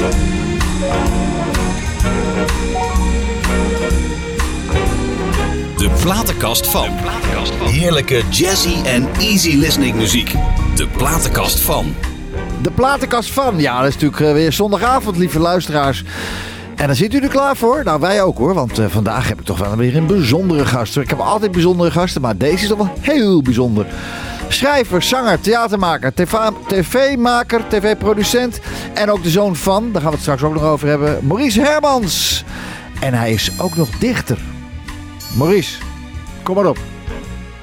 De platenkast van. Heerlijke jazzy en easy listening muziek. De platenkast van. De platenkast van. Ja, dat is natuurlijk eh, weer zondagavond, lieve luisteraars. En dan zit u er klaar voor? Nou, wij ook hoor. Want eh, vandaag heb ik toch wel weer een bijzondere gast. Ik heb altijd bijzondere gasten, maar deze is toch wel heel bijzonder. Schrijver, zanger, theatermaker, tv-maker, tv-producent. En ook de zoon van, daar gaan we het straks ook nog over hebben, Maurice Hermans. En hij is ook nog dichter. Maurice, kom maar op.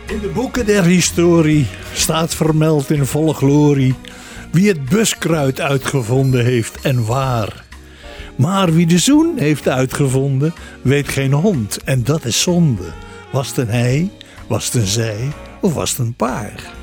In de boeken der historie staat vermeld in volle glorie wie het buskruid uitgevonden heeft en waar. Maar wie de zoen heeft uitgevonden, weet geen hond en dat is zonde. Was het een hij, was het een zij of was het een paar?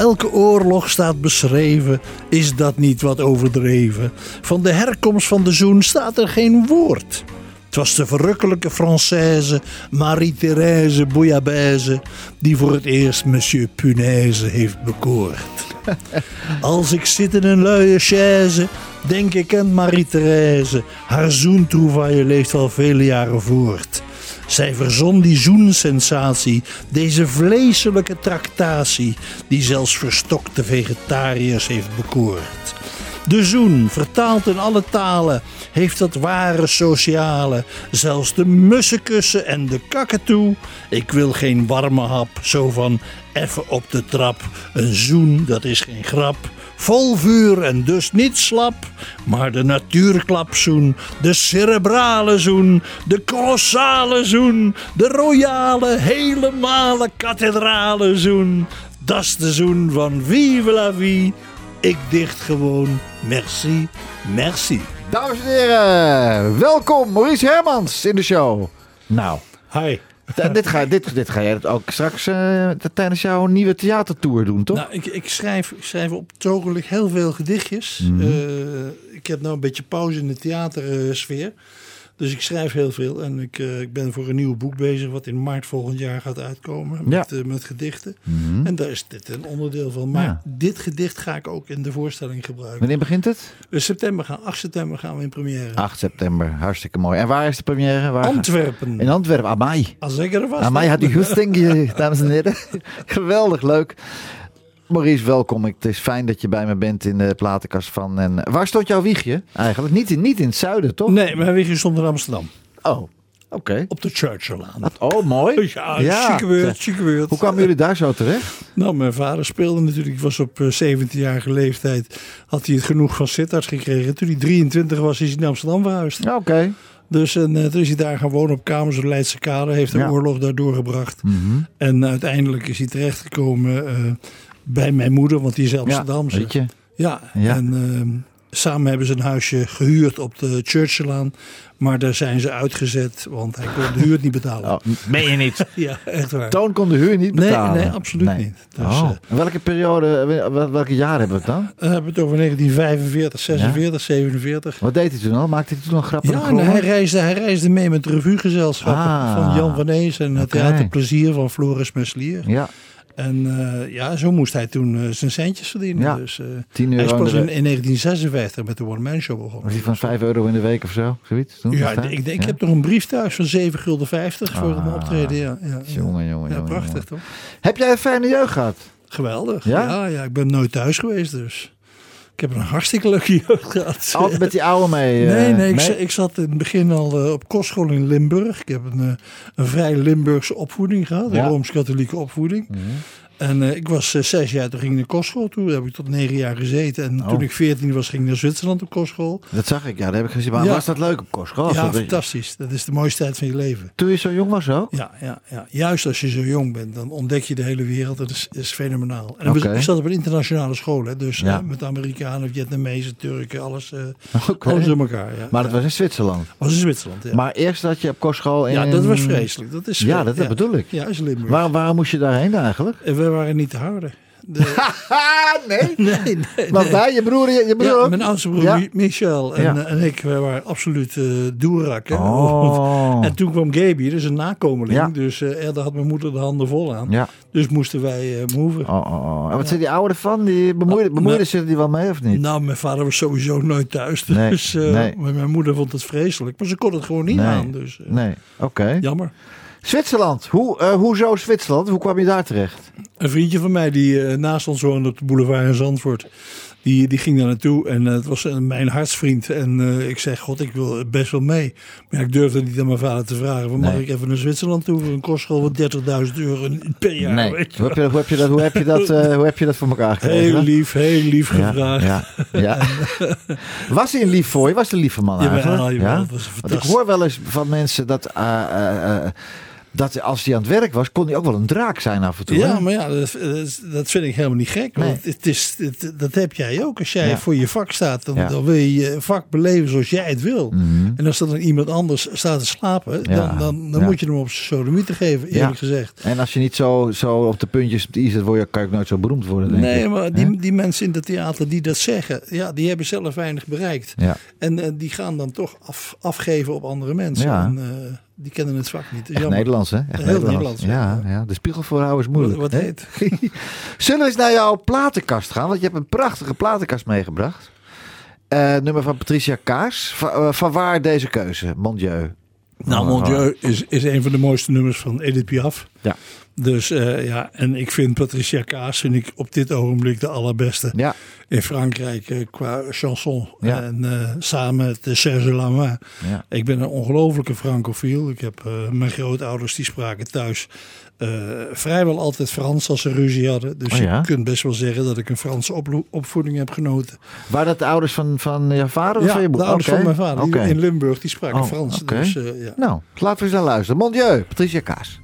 Elke oorlog staat beschreven, is dat niet wat overdreven? Van de herkomst van de zoen staat er geen woord. Het was de verrukkelijke Française Marie-Thérèse Bouillabaisse die voor het eerst Monsieur Punaise heeft bekoord. Als ik zit in een luie chaise, denk ik aan Marie-Thérèse. Haar zoentrouvaille leeft al vele jaren voort. Zij verzon die zoensensatie, deze vleeselijke tractatie, die zelfs verstokte vegetariërs heeft bekoord. De zoen, vertaald in alle talen, heeft dat ware sociale. Zelfs de mussenkussen en de kakatoe. Ik wil geen warme hap, zo van even op de trap. Een zoen, dat is geen grap. Vol vuur en dus niet slap, maar de natuurklapzoen, de cerebrale zoen, de kolossale zoen, de royale, helemaal kathedrale zoen. Dat is de zoen van Vive la vie. Ik dicht gewoon merci, merci. Dames en heren, welkom Maurice Hermans in de show. Nou, Hi. Dit, ga, dit, dit ga jij ook straks uh, tijdens jouw nieuwe theatertour doen, toch? Nou, ik, ik, schrijf, ik schrijf op het ogenblik heel veel gedichtjes. Mhm. Uh, ik heb nou een beetje pauze in de theatersfeer. Dus ik schrijf heel veel en ik, uh, ik ben voor een nieuw boek bezig, wat in maart volgend jaar gaat uitkomen met, Ja. uh, met gedichten. Mhm. En daar is dit een onderdeel van. Maar Ja. dit gedicht ga ik ook in de voorstelling gebruiken. Wanneer begint het? In september gaan, 8 september gaan we in première. 8 september, hartstikke mooi. En waar is de première? Waar Antwerpen. In Antwerpen, Amai. Als ik er was. Amai had die goesting, eh, dames en heren. Geweldig leuk. Maurice, welkom. Het is fijn dat je bij me bent in de platenkast van. En waar stond jouw wiegje eigenlijk? Niet in, niet in het zuiden, toch? Nee, mijn wiegje stond in Amsterdam. Oh, oké. Op de Churchilllaan. Oh, mooi. Ja, chique weurt. Hoe kwamen jullie daar zo terecht? Nou, mijn vader speelde natuurlijk. Ik was op eh, 17-jarige leeftijd. Had hij het genoeg van Sittard gekregen. Toen hij 23 was, is hij naar Amsterdam verhuisd. Oké. Dus en, eh, toen is hij daar gaan wonen op kamers op Leidse Kade. Heeft de Ja. oorlog daar doorgebracht. Mhm. En uiteindelijk is hij terechtgekomen eh, bij mijn moeder. Want die is Ja, Amsterdamse. weet je. Ja, Ja. en ehm, samen hebben ze een huisje gehuurd op de Churchillaan. Maar daar zijn ze uitgezet, want hij kon de huur niet betalen. Oh, meen je niet? Ja, echt waar. Toon kon de huur niet Nee, betalen? nee, absoluut niet. Dus, oh. eh, welke periode, wel- welke jaar hebben we het dan? Dan hebben we het over 1945, 46, 47. Wat deed hij toen al? Maakte hij toen al grappen? Ja, hij reisde, hij reisde mee met de revuegezelschappen Ah. van Jan van Ees en het. Theater Plezier van Floris Meslier. Ja, En eh, ja, zo moest hij toen eh, zijn centjes verdienen. Ja, Dus, eh, 10 hij is euro in pas in, week. in 1956 met de One Man Show begonnen. Was die van 5 euro in de week of zo? Zoiets? Toen, Ja, ik, ik Ja? heb nog een brief thuis van 7 gulden 50 voor Ah. een optreden. Ja, ja, ja. Jongen, jongen, ja prachtig jongen. toch? Heb jij een fijne jeugd gehad? Geweldig. Ja? Ja? Ja, ik ben nooit thuis geweest dus. Ik heb een hartstikke leuke jeugd gehad. Altijd met die oude mee? eh, Nee, nee, ik, mee? za- ik zat in het begin al eh, op kostschool in Limburg. Ik heb een, eh, een vrij Limburgse opvoeding gehad, Ja. een Rooms-Katholieke opvoeding. Mhm. En eh, ik was eh, zes jaar, toen ging ik naar kostschool toe. Daar heb ik tot negen jaar gezeten. En Oh. toen ik veertien was, ging ik naar Zwitserland op kostschool. Dat zag ik, ja, dat heb ik gezien. Maar Ja. was dat leuk op kostschool? ja, dat- fantastisch. Dat is de mooiste tijd van je leven. Toen je zo jong was ook? Ja, ja, ja, juist als je zo jong bent, dan ontdek je de hele wereld. Dat is, is fenomenaal. En Oké. ik zat op een internationale school, hè, dus Ja. eh, met Amerikanen, Vietnamezen, Turken, alles, Oké. alles door elkaar. Ja. Maar dat was in Zwitserland. was in Zwitserland. Ja, Maar eerst dat je op kostschool in... ja dat was vreselijk. Dat is Ja, dat bedoel ik. Ja, is Limburg. Waar, waarom moest je daarheen eigenlijk? Waren niet te houden. De, nee? nee, nee. Want wij, je broer, je, je broer Ja, mijn oudste broer Ja. Michel en, Ja. eh, en ik wij waren absoluut doerak. hè. Oh. En toen kwam Gaby, dus een nakomeling. Dus eh, ja, daar had mijn moeder de handen vol aan. Ja. Dus moesten wij eh moven. Oh, oh, oh. En wat zijn die ouderen van? Die bemoeiden, bemoeiden maar- zich die wel mee of niet? Nou, mijn vader was sowieso nooit thuis. Dus nee. maar mijn moeder vond het vreselijk. Maar ze kon het gewoon niet aan. Dus Nee, oké. jammer. Zwitserland. Hoe, eh, hoezo Zwitserland? Hoe kwam je daar terecht? Een vriendje van mij die eh, naast ons woonde op de boulevard in Zandvoort. Die, die ging daar naartoe en eh, het was mijn hartsvriend. En ik zei, god, ik wil best wel mee. Maar ja, ik durfde niet aan mijn vader te vragen. Van, Mag Nee. ik even naar Zwitserland toe voor een kostschool van 30.000 euro per jaar? weet je Hoe heb je, hoe heb je dat, hoe heb je dat, hoe heb je dat voor elkaar gekregen? Heel lief, heel lief Ja, gevraagd. ja, ja. Was hij een lief voor je? Was hij een lieve man eigenlijk? ja? was Want ik hoor wel eens van mensen dat, dat als hij aan het werk was, kon hij ook wel een draak zijn af en toe. Ja, hè? maar ja, dat, dat- vind ik helemaal niet gek. Nee. Want het is, het- dat heb jij ook. Als jij Ja. voor je vak staat, dan, Ja. dan wil je je vak beleven zoals jij het wil. Mhm. En als er dan iemand anders staat te slapen, Ja. dan, dan, dan moet je hem op zijn sodomieten geven, eerlijk Ja. gezegd. En als je niet zo, zo op de puntjes op de i word je, kan je ook nooit zo beroemd worden. Denk Nee, ik. maar die, die mensen in het theater die dat zeggen, ja, die hebben zelf weinig bereikt. Ja. En eh, die gaan dan toch af, afgeven op andere mensen. Ja. En, eh, die kennen het vak niet. Echt. Nederlands, hè? Echt Heel Nederlands. Nederlands, ja, ja. ja. De spiegel voorhouden is moeilijk. Wat- wat heet? Zullen we eens naar jouw platenkast gaan? Want je hebt een prachtige platenkast meegebracht. Eh, nummer van Patricia Kaas. Van, eh, van waar deze keuze? Mon Dieu. Nou, Mon Dieu is, is een van de mooiste nummers van Edith Piaf. Ja. Dus eh, ja, en ik vind Patricia Kaas vind ik op dit ogenblik de allerbeste Ja, in Frankrijk eh, qua chanson. Ja. En eh, samen met eh, Serge Lama. ja. Ik ben een ongelofelijke francofiel. Ik heb eh, mijn grootouders die spraken thuis eh, vrijwel altijd Frans als ze ruzie hadden. Dus Oh ja? je kunt best wel zeggen dat ik een Franse opvoeding heb genoten. Waren dat de ouders van, van je vader of Ja, je de ouders van mijn vader in Limburg die spraken Oh, Frans. Dus eh, ja. Nou, laten we eens naar luisteren. Mon Dieu, Patricia Kaas.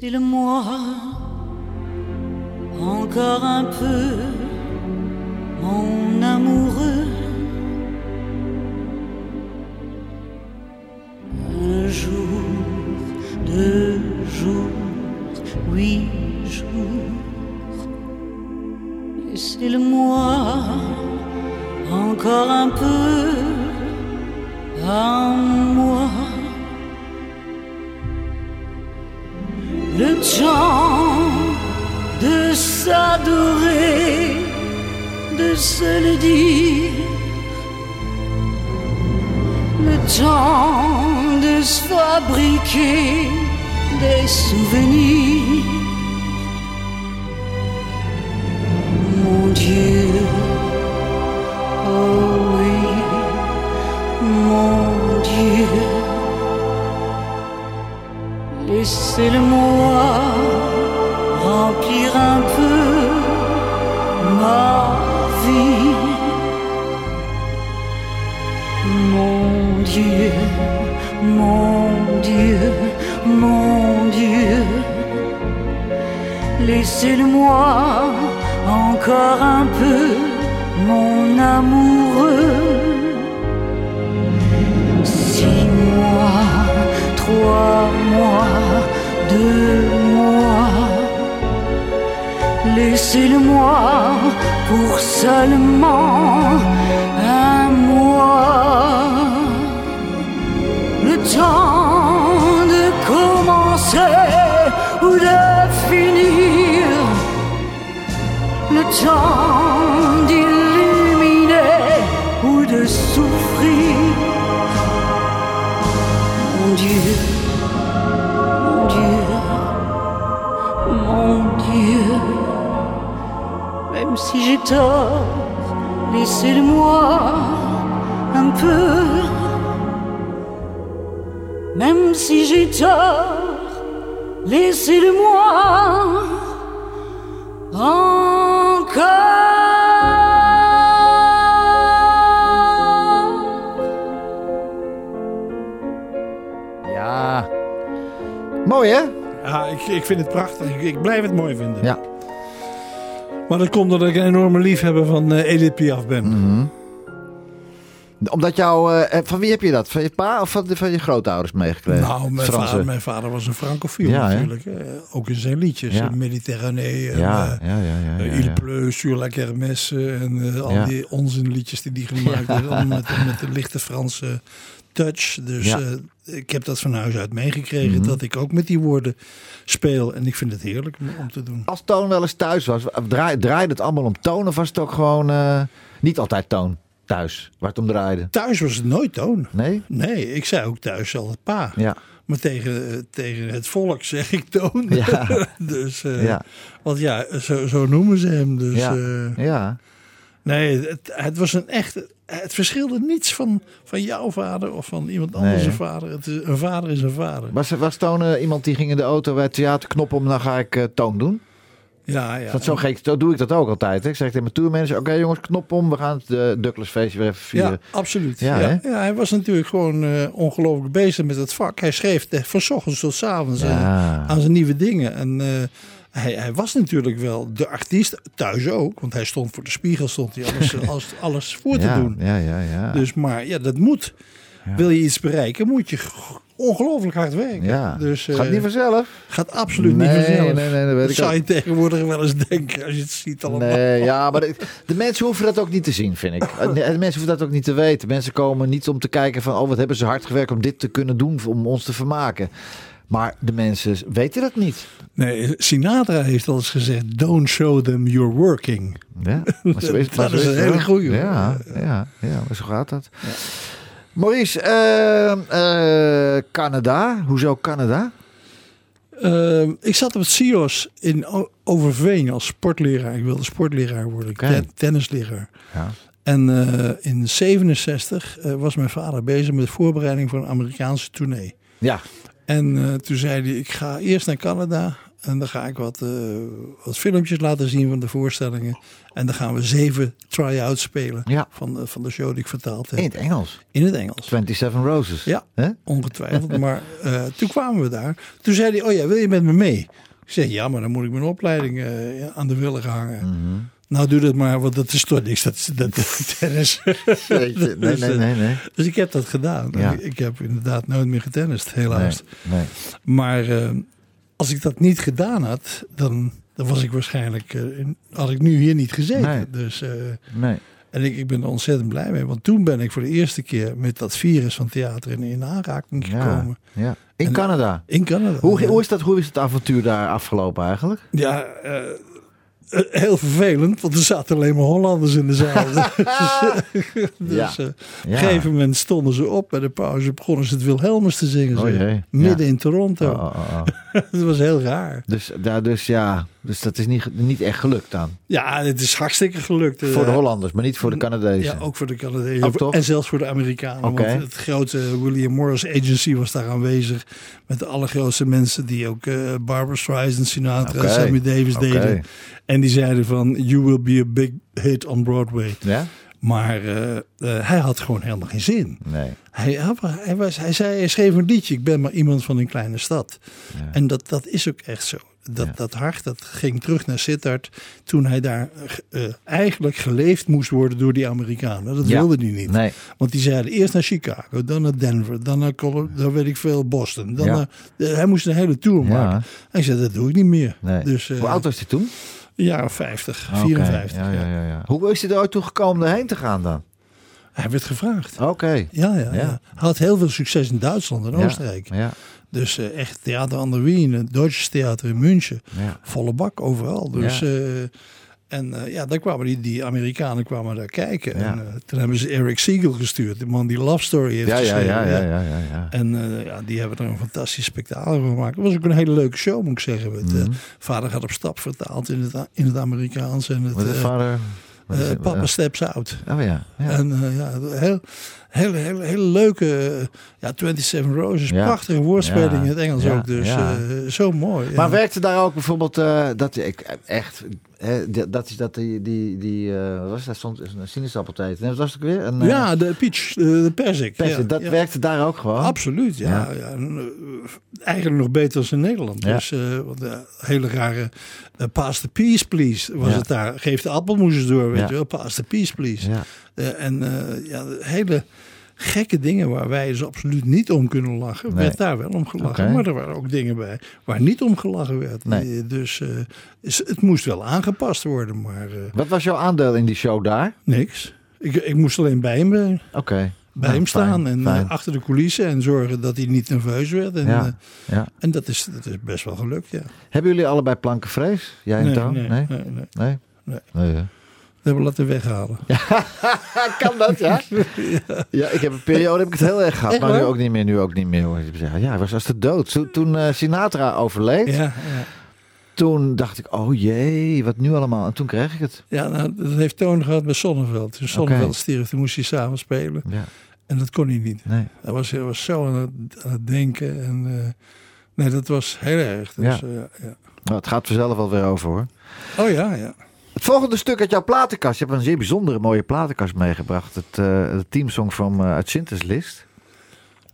Laissez-le-moi encore laissez-le-moi remplir un peu ma vie. Mon Dieu, mon Dieu, mon Dieu, laissez-le-moi encore un peu, mon amoureux. Laissez-le-moi pour seulement un mois. Le temps de commencer ou de finir le temps si j'ai tort, laissez-le-moi un peu. Même si j'ai tort, laissez-le-moi encore. Ja. Mooi hè? Ja, ik, ik vind het prachtig. Ik, ik blijf het mooi vinden. Ja. Maar dat komt omdat ik een enorme liefhebber van eh, Edith Piaf ben. Mhm. Omdat jou... eh, van wie heb je dat? Van je pa of van, van je grootouders meegekregen? Nou, mijn vader, mijn vader was een francofiel Ja, natuurlijk. eh, ook in zijn liedjes. Ja. eh, Mediterranee. Ja, eh, eh. Il pleut sur la kermesse. En eh, al die onzinliedjes die die gemaakt hebben. Met, met de lichte Franse touch. Dus eh, ik heb dat van huis uit meegekregen. Mhm. Dat ik ook met die woorden speel. En ik vind het heerlijk om- te doen. Als Toon wel eens thuis was, draai, draaide het allemaal om Toon of was het ook gewoon eh, niet altijd Toon thuis waar het om draaide? Thuis was het nooit toon. Nee? Nee, ik zei ook thuis altijd pa. Ja. Maar tegen, eh, tegen het volk zeg ik toon. Ja. dus, eh, Ja. Want ja, zo, zo noemen ze hem. Dus, Ja. eh, Ja. nee, het, het was een echt... Het verschilde niets van, van jouw vader of van iemand anders Nee. vader. Het is, een vader is een vader. Was, was Toon iemand die ging in de auto bij het theater knop om, dan ga ik Toon doen? Ja, ja. Dat zo gek, zo doe ik dat ook altijd. Hè. Ik zeg tegen mijn tourmanager, oké jongens, knop om, we gaan het uh, Douglas feestje weer even vieren. Ja, absoluut. Ja, Ja, hij was natuurlijk gewoon eh, ongelooflijk bezig met het vak. Hij schreef eh, van 's ochtends tot 's avonds eh, Ja. aan zijn nieuwe dingen. En eh, hij, hij was natuurlijk wel de artiest, thuis ook. Want hij stond voor de spiegel, stond hij alles, alles, alles voor te ja, doen. Ja, ja, ja. Dus, maar ja, dat moet. Wil je iets bereiken, moet je ongelooflijk hard werken. ja. Dus, gaat eh, niet vanzelf. gaat absoluut Nee, niet vanzelf. nee, nee, dat weet ik zou ook. je tegenwoordig wel eens denken als je het ziet allemaal. Nee, ja, maar de, de mensen hoeven dat ook niet te zien, vind ik. De mensen hoeven dat ook niet te weten. Mensen komen niet om te kijken van, oh, wat hebben ze hard gewerkt om dit te kunnen doen, om ons te vermaken. Maar de mensen weten dat niet. Nee, Sinatra heeft al eens gezegd: Don't show them you're working. Ja, maar zo is maar Dat zo is een hele goeie. Ja, ja, ja, maar zo gaat dat. Maurice, eh, Canada. Hoezo Canada? Ehm, ik zat op het CIO's in Overveen als sportleraar. Ik wilde sportleraar worden, Oké. ten- tennisleraar. Ja. En eh, in 67 eh, was mijn vader bezig met de voorbereiding voor een Amerikaanse tournee. Ja, En toen zei hij, ik ga eerst naar Canada en dan ga ik wat, eh, wat filmpjes laten zien van de voorstellingen. En dan gaan we zeven try-outs spelen Ja. van, de, van de show die ik vertaald heb. in het Engels. In het Engels. 27 Roses. Ja, ongetwijfeld. maar eh, toen kwamen we daar. Toen zei hij, oh ja, wil je met me mee? Ik zei, ja, maar dan moet ik mijn opleiding eh, aan de willen hangen. Mhm. Nou, doe dat maar, want dat is toch niks. Dat, dat is tennis. Nee, Dus, nee, eh, nee, nee. Dus ik heb dat gedaan. Ja. Ik, ik heb inderdaad nooit meer getennist, helaas. nee, nee. Maar eh, als ik dat niet gedaan had, dan, dan was ik waarschijnlijk, eh, in- had ik nu hier niet gezeten. Nee. Dus, eh, nee. en ik, ik ben er ontzettend blij mee. Want toen ben ik voor de eerste keer met dat virus van theater in, in aanraking gekomen. ja. In En- Canada. In Canada. Hoe, hoe, is dat, hoe is het avontuur daar afgelopen eigenlijk? Ja, eh, heel vervelend, want er zaten alleen maar Hollanders in de zaal. dus Ja. eh, op een gegeven moment stonden ze op bij de pauze, begonnen ze het Wilhelmus te zingen. Oh Midden in Toronto. Oh, oh, oh, dat was heel raar. Dus, daar, dus ja, dus dat is niet, niet echt gelukt dan. Ja, het is hartstikke gelukt. Voor de Eh, Hollanders, maar niet voor de Canadezen. Ja, ook voor de Canadezen. Ook toch? En zelfs voor de Amerikanen. Want het grote William Morris Agency was daar aanwezig. Met de allergrootste mensen die ook eh Barbara Streisand, Sinatra. Sammy Davis Oké. deden. En die zeiden van, you will be a big hit on Broadway. Ja? Maar eh, hij had gewoon helemaal geen zin. Nee. Hij, hij, was, hij zei, hij schreef een liedje, ik ben maar iemand van een kleine stad. Ja. En dat, dat is ook echt zo. Dat, Ja. dat hart dat ging terug naar Sittard toen hij daar eh, eigenlijk geleefd moest worden door die Amerikanen. Dat Ja. wilde hij niet. Nee. Want die zeiden eerst naar Chicago, dan naar Denver, dan naar Colo- dan weet ik veel, Boston. Dan Ja. naar- eh, hij moest een hele tour Ja. maken. Hij zei, dat doe ik niet meer. nee. Dus eh Hoe oud was hij toen? of 50, Oké. 54. Ja, ja. ja, ja, ja. Hoe is hij er ooit toe gekomen erheen te gaan dan? Hij werd gevraagd. Oké. Ja, ja, ja. Had heel veel succes in Duitsland en. Oostenrijk. Ja. Dus eh, echt Theater aan der Wien, het Deutsches Theater in München. Volle bak overal. Dus, eh, en eh, ja, daar kwamen die, die Amerikanen kwamen daar kijken. Ja. En toen hebben ze Eric Siegel gestuurd. De man die Love Story heeft Ja, geschreven. ja, ja, ja, ja, ja. En ja, die hebben er een fantastisch spektakel van gemaakt. Het was ook een hele leuke show, moet ik zeggen. Met, Mhm. vader gaat op stap vertaald in het, in het Amerikaans. En het, vader? Eh? Papa Steps Out. Oh ja. ja. En eh, ja, heel, heel, heel, heel leuke, eh, ja, 27 Roses, Ja. prachtige woordspeling Ja. in het Engels ook. Dus eh, zo mooi. Maar werkte daar ook bijvoorbeeld eh, dat ik echt hè, dat- dat is dat die die die wat was dat stond een sinaasappeltijd. Nee, wat was het weer? Een, ja, de peach, de perzik. dat werkte daar ook gewoon. Absoluut, ja. Ja. ja. En, eigenlijk nog beter dan in Nederland. Dus, want, hele rare pass the peace, please, was het daar. Geef de appelmoesjes door, weet je wel. Pass the peace, please. Eh, en eh, ja, hele gekke dingen waar wij dus absoluut niet om kunnen lachen. Nee. Werd daar wel om gelachen. Maar er waren ook dingen bij waar niet om gelachen werd. Nee. Eh, Dus het moest wel aangepast worden, maar Wat was jouw aandeel in die show daar? niks. Ik, ik moest alleen bij hem, Oké. bij hem staan fijn, en fijn. achter de coulissen en zorgen dat hij niet nerveus werd. En, Ja. Ja. en dat, is, dat is best wel gelukt, ja. Hebben jullie allebei plankenvrees? Jij en nee, Nee. nee, nee. Nee. Nee. Hebben laten weghalen. kan dat, ja? ja? ik heb een periode heb ik het heel erg gehad. Echt maar nu ook niet meer, nu ook niet meer. hoor. Ja, hij was als de dood. Toen, toen eh, Sinatra overleed, Ja, ja. toen dacht ik, oh jee, wat nu allemaal? En toen kreeg ik het. ja nou, dat heeft Toon gehad met Sonneveld. Toen Sonneveld Oké. stierf, toen moest hij samen spelen. Ja, En dat kon hij niet. nee. Hij was, hij was zo aan het, aan het denken. En, eh, nee, dat was heel erg. Dus, Ja. ja. ja. Nou, het gaat vanzelf wel weer over hoor. Oh ja, ja. Het volgende stuk uit jouw platenkast. Je hebt een zeer bijzondere mooie platenkast meegebracht. Het, eh teamsong van uh, uit Sinter's List.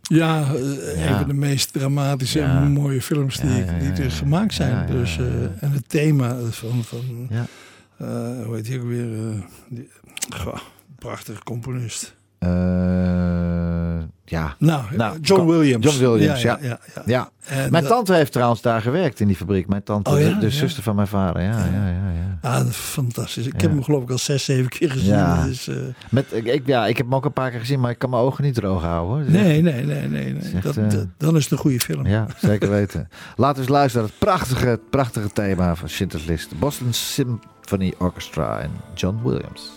Ja, eh, Ja. een van de meest dramatische Ja. en mooie films die, Ja, die er gemaakt zijn. Dus, en het thema van, van Ja. hoe heet hij ook weer? die, goh, prachtige componist. Eh, ja. Nou, Nou, John Ko- Williams. John Williams, ja. ja, ja. Mijn dat- tante heeft trouwens daar gewerkt in die fabriek. Mijn tante, Oh de, de zuster van mijn vader. Ja, ja, ja. ja, Ah, fantastisch. Ik heb hem geloof ik al zes, zeven keer gezien. Ja. Dus, eh, Met, ik, ja, ik heb hem ook een paar keer gezien, maar ik kan mijn ogen niet droog houden. Hoor. Nee, nee, nee, nee. nee. echt, Dat, eh, dat- dan is het een goede film. Ja, zeker weten. Laten we eens luisteren naar het prachtige, prachtige thema van Schindler's List. De Boston Symphony Orchestra en John Williams.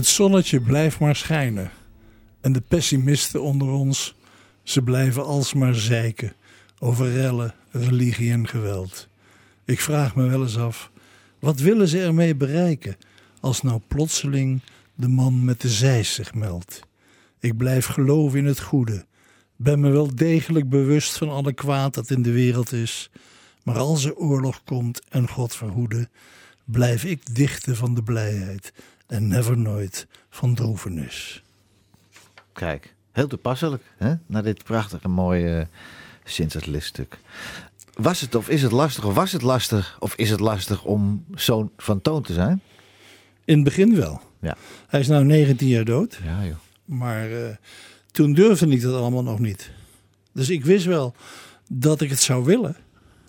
Het zonnetje blijft maar schijnen. En de pessimisten onder ons, ze blijven alsmaar zeiken over rellen, religie en geweld. Ik vraag me wel eens af, wat willen ze ermee bereiken als nou plotseling de man met de zeis zich meldt? Ik blijf geloven in het goede. Ben me wel degelijk bewust van alle kwaad dat in de wereld is. Maar als er oorlog komt en God verhoede, blijf ik dichten van de blijheid en never nooit van droevenis. Kijk, heel toepasselijk hè? naar dit prachtige mooie uh, Sinterklaas-stuk. Was het of is het lastig, of was het lastig, of is het lastig om zo'n van toon te zijn? In het begin wel. Ja. Hij is nu 19 jaar dood. Ja, joh. Maar uh, toen durfde ik dat allemaal nog niet. Dus ik wist wel dat ik het zou willen.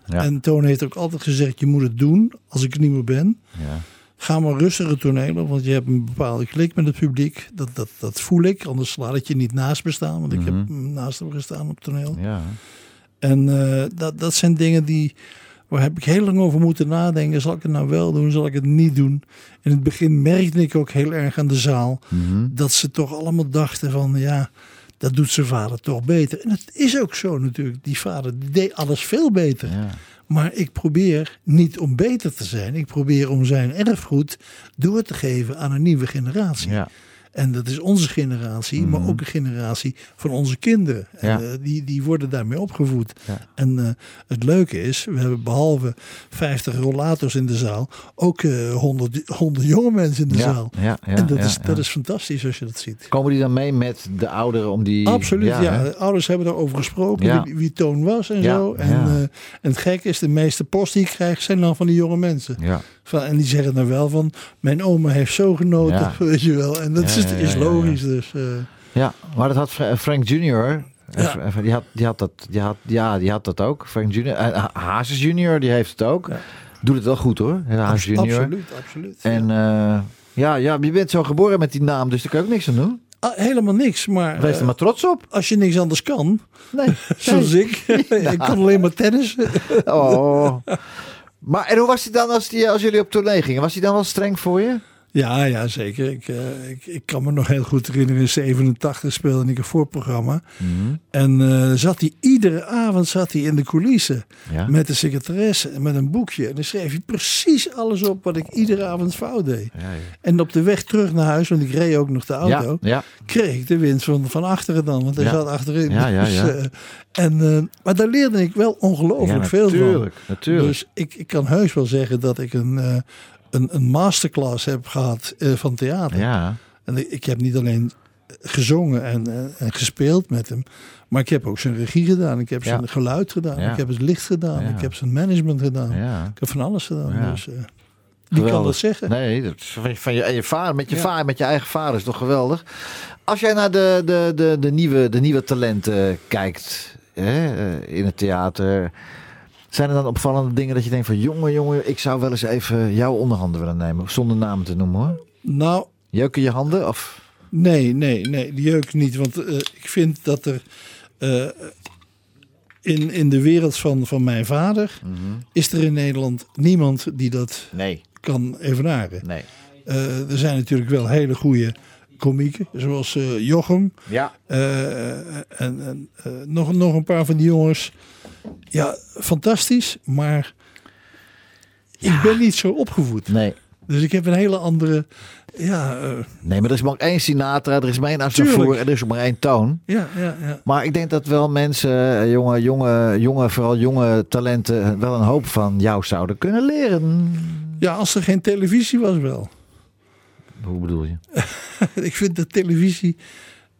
Ja. En Toon heeft ook altijd gezegd: je moet het doen als ik er niet meer ben. Ja. Ga maar rustige tonelen, want je hebt een bepaalde klik met het publiek. Dat, dat, dat voel ik, anders laat het je niet naast me staan. Want ik heb naast hem gestaan op toneel. Ja. En uh, dat, dat zijn dingen die, waar heb ik heel lang over moeten nadenken. Zal ik het nou wel doen, zal ik het niet doen? In het begin merkte ik ook heel erg aan de zaal Mhm. dat ze toch allemaal dachten van ja, dat doet zijn vader toch beter. En het is ook zo natuurlijk. Die vader die deed alles veel beter. Ja. Maar ik probeer niet om beter te zijn. Ik probeer om zijn erfgoed door te geven aan een nieuwe generatie. Ja. En dat is onze generatie, maar ook een generatie van onze kinderen. Mhm. Ja. En, eh, die, die worden daarmee opgevoed. Ja. En eh, het leuke is, we hebben behalve 50 rollators in de zaal, ook eh 100, 100 jonge mensen in de Ja, zaal. en dat, is, dat is fantastisch als je dat ziet. Komen die dan mee met de ouderen om die... Absoluut, ja. De ouders hebben erover gesproken, wie, wie Toon was en zo. En, eh, en het gekke is, de meeste post die ik krijg zijn dan van die jonge mensen. Ja. Van, en die zeggen dan wel van, mijn oma heeft zo genoten, Ja. weet je wel. En dat Ja, is, ja, is ja, ja, logisch dus. eh. ja, maar dat had Fra- Frank Junior... Ja. eh, Die had, die had dat, die had, ja, die had dat ook. Frank Junior, eh, Hazes Junior, die heeft het ook. Ja. Doet het wel goed hoor, Hazes Junior. Absoluut, absoluut. En ja. eh, ja, ja, je bent zo geboren met die naam, dus daar kan je ook niks aan doen. Ah, helemaal niks, maar Wees er eh, maar trots op. als je niks anders kan, Nee. zoals ik, ik kan alleen maar tennis. Oh. Maar en hoe was hij dan als, die, als jullie op tournee gingen? Was hij dan wel streng voor je? Ja, ja, zeker. Ik, eh, ik, ik kan me nog heel goed herinneren, in 87 speelde ik een voorprogramma. En eh, zat hij iedere avond zat hij in de coulissen Ja. met de secretaresse en met een boekje. En dan schreef hij precies alles op wat ik iedere avond fout deed. Ja, ja. En op de weg terug naar huis, want ik reed ook nog de auto, kreeg ik de wind van, van achteren dan. Want hij zat achterin. Ja, ja, Dus, ja. eh, en, maar daar leerde ik wel ongelooflijk veel van. natuurlijk, natuurlijk. Dus ik, ik kan heus wel zeggen dat ik een, een, een masterclass heb gehad eh, van theater. Ja, En ik, ik heb niet alleen gezongen en, en, en gespeeld met hem. Maar ik heb ook zijn regie gedaan. Ik heb Ja. zijn geluid gedaan. Ja. Ik heb het licht gedaan. Ik heb zijn management gedaan. ja. Ik heb van alles gedaan. Dus, eh, wie kan dat zeggen? Nee, dat van, je, en je vader, met je Ja. vader, met je eigen vader is toch geweldig. Als jij naar de, de, de, de, nieuwe, de nieuwe talenten kijkt hè, eh, in het theater, zijn er dan opvallende dingen dat je denkt van jongen, jongen, ik zou wel eens even jouw onderhanden willen nemen, zonder namen te noemen hoor. Nou, Jeuken je handen of? Nee, nee, nee, die jeuk niet. Want eh, ik vind dat er eh, in, in de wereld van, van mijn vader Mhm. is er in Nederland niemand die dat Nee, kan evenaren. nee. Eh, er zijn natuurlijk wel hele goede komieken, zoals Jochem Ja. en, en nog, nog een paar van die jongens. Ja, fantastisch, maar ik ben niet zo opgevoed. Nee. Dus ik heb een hele andere, ja, eh, Nee, maar er is maar één Sinatra, er is maar één Aznavour en er is maar één toon. ja, ja, ja. Maar ik denk dat wel mensen, eh, jonge, jonge, jonge, vooral jonge talenten, wel een hoop van jou zouden kunnen leren. Ja, als er geen televisie was wel. Hoe bedoel je? ik vind dat televisie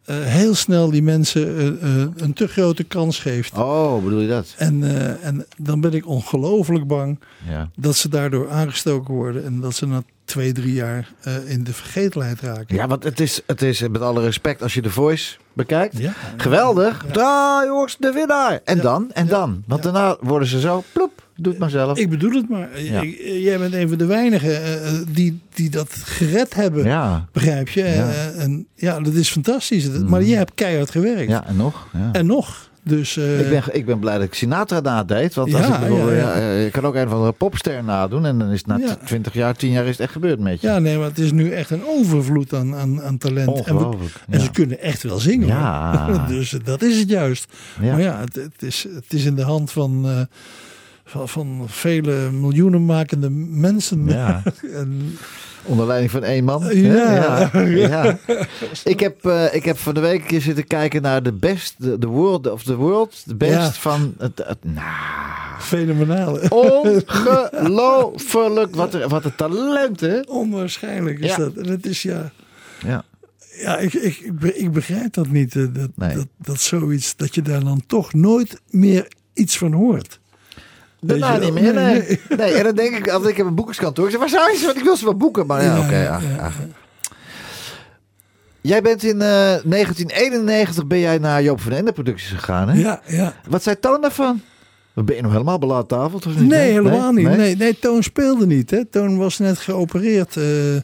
eh, heel snel die mensen eh, eh, een te grote kans geeft. Oh, bedoel je dat? En, en dan ben ik ongelooflijk bang Ja. dat ze daardoor aangestoken worden. En dat ze na twee, drie jaar in de vergetelheid raken. Ja, want het is, het is met alle respect, als je de Voice bekijkt. Ja. Geweldig. Daar, jongens, de winnaar. En dan? En dan? Want daarna worden ze zo, ploep, doe het maar zelf. Ik bedoel het maar. Ja. Jij bent een van de weinigen eh, eh, die, die dat gered hebben. Ja. Begrijp je? Ja. Mhm. Eh, en ja, dat is fantastisch. Maar je hebt keihard gewerkt. Ja, en nog? Ja. En nog. Dus ik, ben, ik ben blij dat ik Sinatra nadeed. Want als Ja, ik bedoel, ja, ja, je kan ook een van de popster nadoen. En dan is het na Ja. 20 jaar, 10 jaar is het echt gebeurd met je. ja, nee, maar het is nu echt een overvloed aan, aan, aan talent. En, we- en ze kunnen echt wel zingen. Ja. dus dat is het juist. Ja. Maar ja, het, het, is, het is in de hand van, van, van vele miljoenen makende mensen. Ja. en, Onder leiding van één man. hè? Ja. ja. ja. Ik, heb, eh, ik heb van de week een keer zitten kijken naar de best, de, world of the world. De best Ja. van het, het nou, fenomenaal. ongelooflijk. Wat, er, wat een talent, hè? Onwaarschijnlijk is Ja. dat. En het is ja. Ja. Ja, ik, ik, ik be- ik begrijp dat niet. eh, Dat, Nee. dat, dat zoiets, dat je daar dan toch nooit meer iets van hoort. Daarna niet meer, Nee, nee. nee. en dan denk ik, als ik heb een boekerskantoor. Ik zeg, waar je ze? Want ik wil ze wel boeken. Maar ja, oké. ja, ja, ja. ja. Jij bent in eh, 1991 ben jij naar Joop van Ende producties gegaan, hè? Ja, ja. Wat zei Toon daarvan? Ben je nog helemaal belaatafeld? of niet? Nee, helemaal niet. Nee? Nee, nee, Toon speelde niet. Hè. Toon was net geopereerd. eh,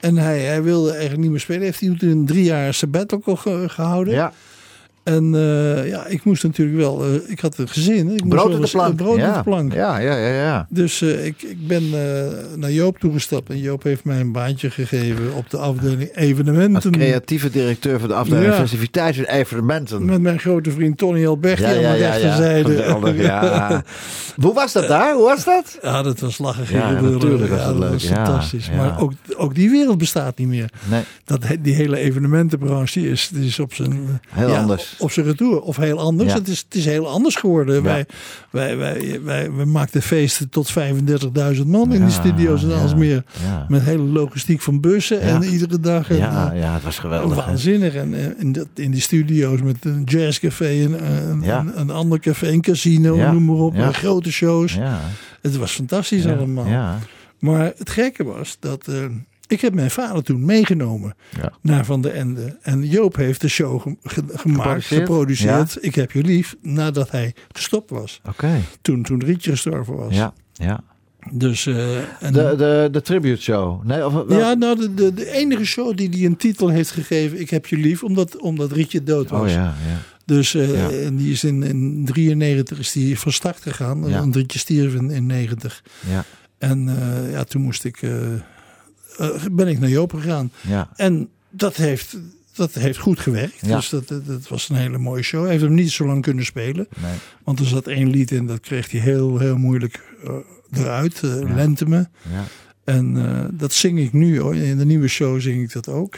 en hij, hij wilde eigenlijk niet meer spelen. Heeft hij toen drie jaar sabbatical ge- gehouden. Ja, En eh, ja, ik moest natuurlijk wel... eh, ik had een gezin. Ik moest brood op de plank. Brood ja. op de plank. Ja, ja, ja, ja. Dus eh, ik, ik ben eh, naar Joop toegestapt. En Joop heeft mij een baantje gegeven op de afdeling Als evenementen. creatieve directeur van de afdeling Ja. festiviteiten en evenementen. Met mijn grote vriend Tony Alberti ja, aan de ja, ja. rechterzijde. Ja. Hoe was dat daar? Hoe was dat? Ja, dat was lachen. Ja, natuurlijk was dat leuk. was fantastisch. Maar ook, ook die wereld bestaat niet meer. Nee, Dat, die hele evenementenbranche is, die is op zijn... eh, Heel anders. Op zijn retour. Of heel anders. Ja. Het, is, het is heel anders geworden. Wij, wij, wij, wij, wij maakten feesten tot 35.000 man in die studio's en alles meer. Met hele logistiek van bussen. En iedere dag... en, Ja, eh, ja, het was geweldig. Waanzinnig. En eh, in, dat, in die studio's met een jazzcafé, een, een, Ja. een, een ander café, een casino, noem maar op. Eh, Grote shows. Het was fantastisch allemaal. Maar het gekke was dat eh, ik heb mijn vader toen meegenomen Ja. naar Van der Ende. En Joop heeft de show ge- ge- gemaakt, Geproduceerd? Ik heb je lief, nadat hij gestopt was. Oké. Toen, toen Rietje gestorven was. Ja, ja. Dus, eh, en, De, de, de tribute show. Nee, of, wel- ja, nou, de, de, de enige show die die een titel heeft gegeven, Ik heb je lief, omdat, omdat Rietje dood was. Oh ja, ja. Dus eh, Ja. en die is in, in 93 is die van start gegaan. Ja. Want Rietje stierf in, in 90. Ja, En eh, ja, toen moest ik, ben ik naar Joop gegaan. ja. En dat heeft, dat heeft goed gewerkt. Ja. Dus dat, dat, was een hele mooie show. Hij heeft hem niet zo lang kunnen spelen. Nee. Want er zat één lied in, dat kreeg hij heel, heel moeilijk eh, eruit. eh Ja. Lenteme. Ja, En eh, dat zing ik nu hoor. In de nieuwe show zing ik dat ook.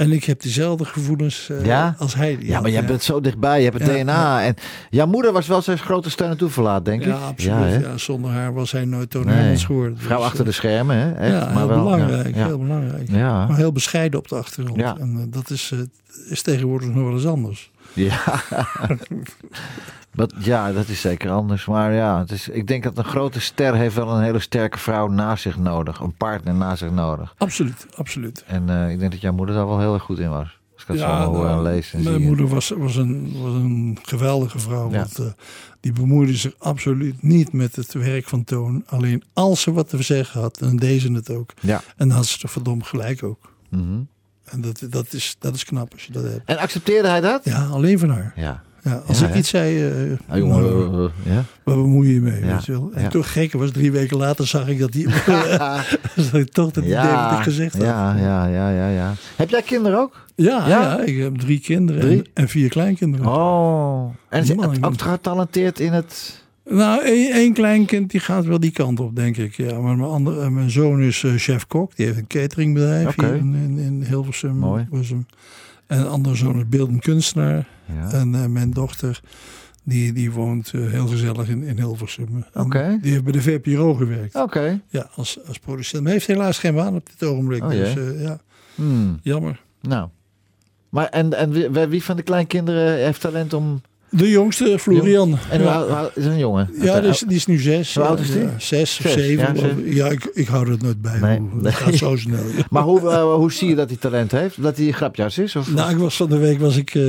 En ik heb diezelfde gevoelens eh, Ja? als hij. Ja, maar jij bent zo dichtbij. Je hebt het DNA. En jouw moeder was wel zijn grote steun en toeverlaat, denk ik. Ja, absoluut. Ja, zonder haar was hij nooit Toon Nee. Hermans geworden. Vrouw Dus, achter de eh, schermen, hè? Echt, ja, maar heel wel, belangrijk. Heel belangrijk. ja. Maar heel bescheiden op de achtergrond. Ja. En eh, dat is, eh, is tegenwoordig nog wel eens anders. Ja. Wat, ja, dat is zeker anders. Maar ja, het is, ik denk dat een grote ster heeft wel een hele sterke vrouw naast zich nodig. Een partner naast zich nodig. Absoluut, absoluut. En eh, ik denk dat jouw moeder daar wel heel erg goed in was. Als ik dat zo hoor nou, en lees en mijn moeder was, was, een, was een geweldige vrouw. Ja. Want, eh, die bemoeide zich absoluut niet met het werk van Toon. Alleen als ze wat te zeggen had, dan deed ze het ook. Ja. En dan had ze er verdomd gelijk ook. Mhm. En dat, dat, is, dat is knap als je dat hebt. En accepteerde hij dat? Ja, alleen van haar. Ja. Ja, als Ja, ik hè? iets zei, eh Ah, jongen, nou, eh, eh, ja. waar bemoei je mee? Ja, Weet je wel? En ja. toen gekke was, drie weken later zag ik dat die toch dat wat ik gezegd had. ja, ja, ja, ja, ja. Heb jij kinderen ook? Ja, Ja? ja? ik heb drie kinderen Drie? En, en vier kleinkinderen. Oh. En ze ook getalenteerd in het... Nou, één, één kleinkind die gaat wel die kant op, denk ik. Ja, maar mijn, andere, eh, mijn zoon is eh, chef-kok. Die heeft een cateringbedrijf hier in, in, in Hilversum. Mooi. Hilversum. En een andere zoon is beeldend kunstenaar. Ja. En eh, mijn dochter, die, die woont heel gezellig in, in Hilversum. Die heeft bij de VPRO gewerkt. Oké. Ja, als, als producent. Maar heeft helaas geen baan op dit ogenblik. Oh, dus ja, Hmm. jammer. Nou. Maar en, en wie, wie van de kleinkinderen heeft talent om... De jongste, Florian. En hoe oud- is een jongen? Ja, die is, die is nu zes. Hoe oud is die? zes of zeven. ja, ik, ik hou er nooit bij. Nee. Hoe- Het gaat zo snel. Maar hoe, eh, hoe zie je dat hij talent heeft? Dat hij een grapjas is? Of? Nou, ik was van de week was ik eh,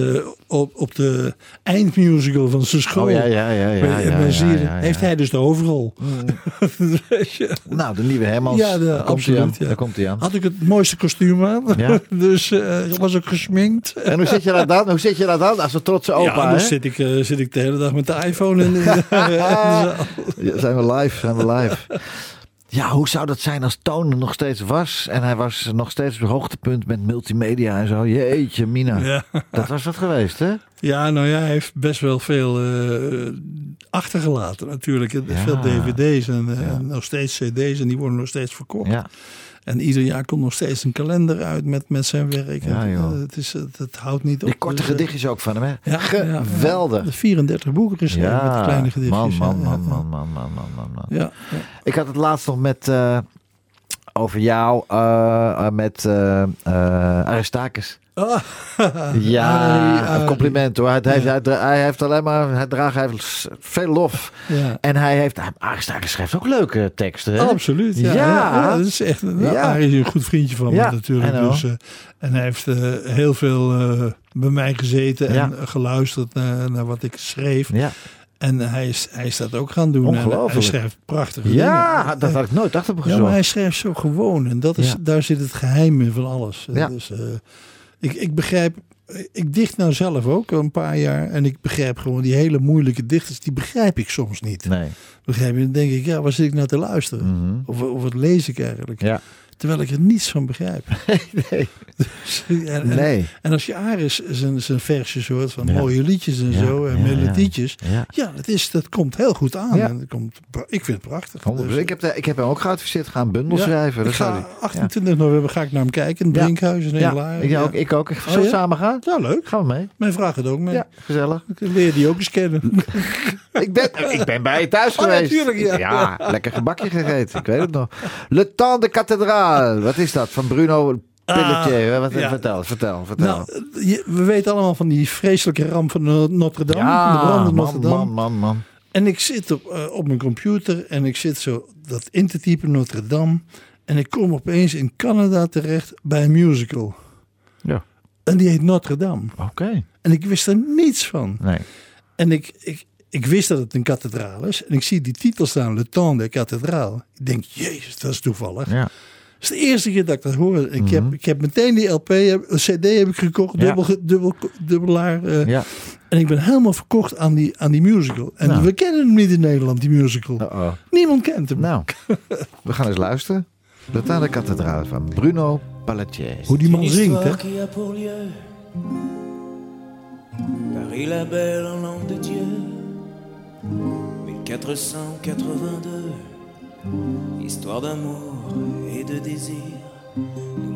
op, op de eindmusical van zijn school. oh ja, ja, ja. ja, ja. Heeft hij dus de overal. Weet je. Nou, de nieuwe Hermans. Ja, de- daar komt absoluut, ja. Daar komt hij aan. Had ik het mooiste kostuum aan. Dus eh, was ook gesminkt. En hoe zit je daar dan? Hoe zit je daar dan? Als een trotse opa, ja, dan zit ik, eh, zit ik de hele dag met de iPhone in, de. Ja, zijn we live, zijn we live. Ja, hoe zou dat zijn als Toon er nog steeds was? En hij was nog steeds op het hoogtepunt met multimedia en zo. Jeetje, Mina. Ja. Dat was wat geweest, hè? Ja, nou ja, hij heeft best wel veel eh, achtergelaten natuurlijk. Ja. Veel dvd's en, eh, Ja. en nog steeds cd's en die worden nog steeds verkocht. Ja. En ieder jaar komt nog steeds een kalender uit met, met zijn werk. Ja, joh. eh, het, is, het, het houdt niet op. Die korte Dus, eh, gedichtjes ook van hem, hè? ja, Geweldig. Ja, 34 boeken geschreven met kleine gedichtjes. man, ja, man, ja. man, man, man, man, man, man. Ja, ja. Ik had het laatst nog met... eh, over jou, met eh, Aristakis. Ja, een compliment hoor. Hij, heeft, Ja. hij, hij heeft alleen maar, hij draagt hij heeft veel lof. Ja. En hij heeft, Aristakis schrijft ook leuke teksten. Hè? Absoluut. Ja, Ja. ja. ja, dat is echt. Nou, Ja. Arie is een goed vriendje van Ja, me natuurlijk. Dus, eh, en hij heeft eh, heel veel eh, bij mij gezeten en Ja. geluisterd naar, naar wat ik schreef. Ja, En hij is, hij is dat ook gaan doen. En Ongelooflijk. hij schrijft prachtige ja dingen. dat had ik nooit achter me Ja, gezocht. maar hij schrijft zo gewoon. En dat is, Ja. daar zit het geheim in van alles. Ja. Dus, ik, ik begrijp... Ik dicht nou zelf ook al een paar jaar. En ik begrijp gewoon die hele moeilijke dichters. Die begrijp ik soms niet. Nee. Begrijp je? Dan denk ik, ja, waar zit ik nou te luisteren? Mhm. Of, of wat lees ik eigenlijk? Ja. Terwijl ik er niets van begrijp. nee. En, en, Nee. en als je Aris zijn, zijn versjes hoort van Ja. mooie liedjes en Ja, zo. En ja, melodietjes. Ja. Dat, is, dat komt heel goed aan. En dat komt, ik vind het prachtig. Dus, ik, heb, de- ik heb hem ook geadviseerd. Ga een bundel schrijven. Dat ga, hij- 28 november ga ik naar hem kijken. In. Brinkhuis in ja. Ook, ik ook. Ik Oh, ja? samen gaan. Ja, leuk. Gaan we mee? Mijn vraag het ook mee. Ja, gezellig. Ik leer die ook eens kennen. Ik ben, ik ben bij je thuis Oh, geweest. natuurlijk, ja. lekker gebakje gegeten. Ik weet het nog. Le Temps de Cathédrale. Wat is dat? Van Bruno Pelletier. Wat, Ah, ja. Vertel, vertel, vertel. Nou, je- we weten allemaal van die vreselijke ramp van No- Notre Dame. de brand in Notre man, Dame. man, man, man. En ik zit op, eh, op mijn computer en ik zit zo dat in te typen Notre Dame. En ik kom opeens in Canada terecht bij een musical. Ja. En die heet Notre Dame. Oké. En ik wist er niets van. Nee. En ik, ik, ik wist dat het een kathedraal is. En ik zie die titel staan, Le Temps de Cathédrale. Ik denk, jezus, dat is toevallig. Ja. Dat is de eerste keer dat ik dat hoor. Ik, Mhm. heb, ik heb meteen die LP, heb- een CD heb ik gekocht, Ja. dubbel, ge- dubbel, dubbelaar. eh, Ja. En ik ben helemaal verkocht aan die, aan die musical. En Nou. we kennen hem niet in Nederland, die musical. Uh-oh. Niemand kent hem. Nou, we gaan eens luisteren. Le Temps de Cathédrale van Bruno Pelletier. Hoe die man zingt, hè? Paris la belle en l'an de Dieu 1482 Histoire d'amour et de désir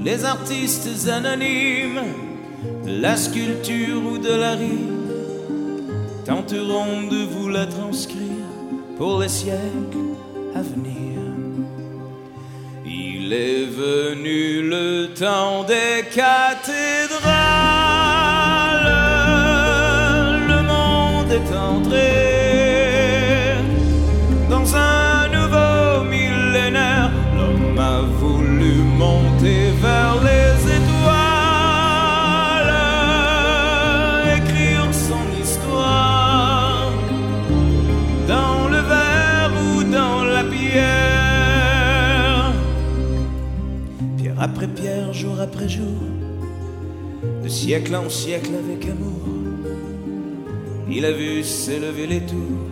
les artistes anonymes De la sculpture ou de la rime Tenterons de vous la transcrire Pour les siècles à venir il est venu le temps des cathédrales. Après jour, de siècle en siècle avec amour, il a vu s'élever les tours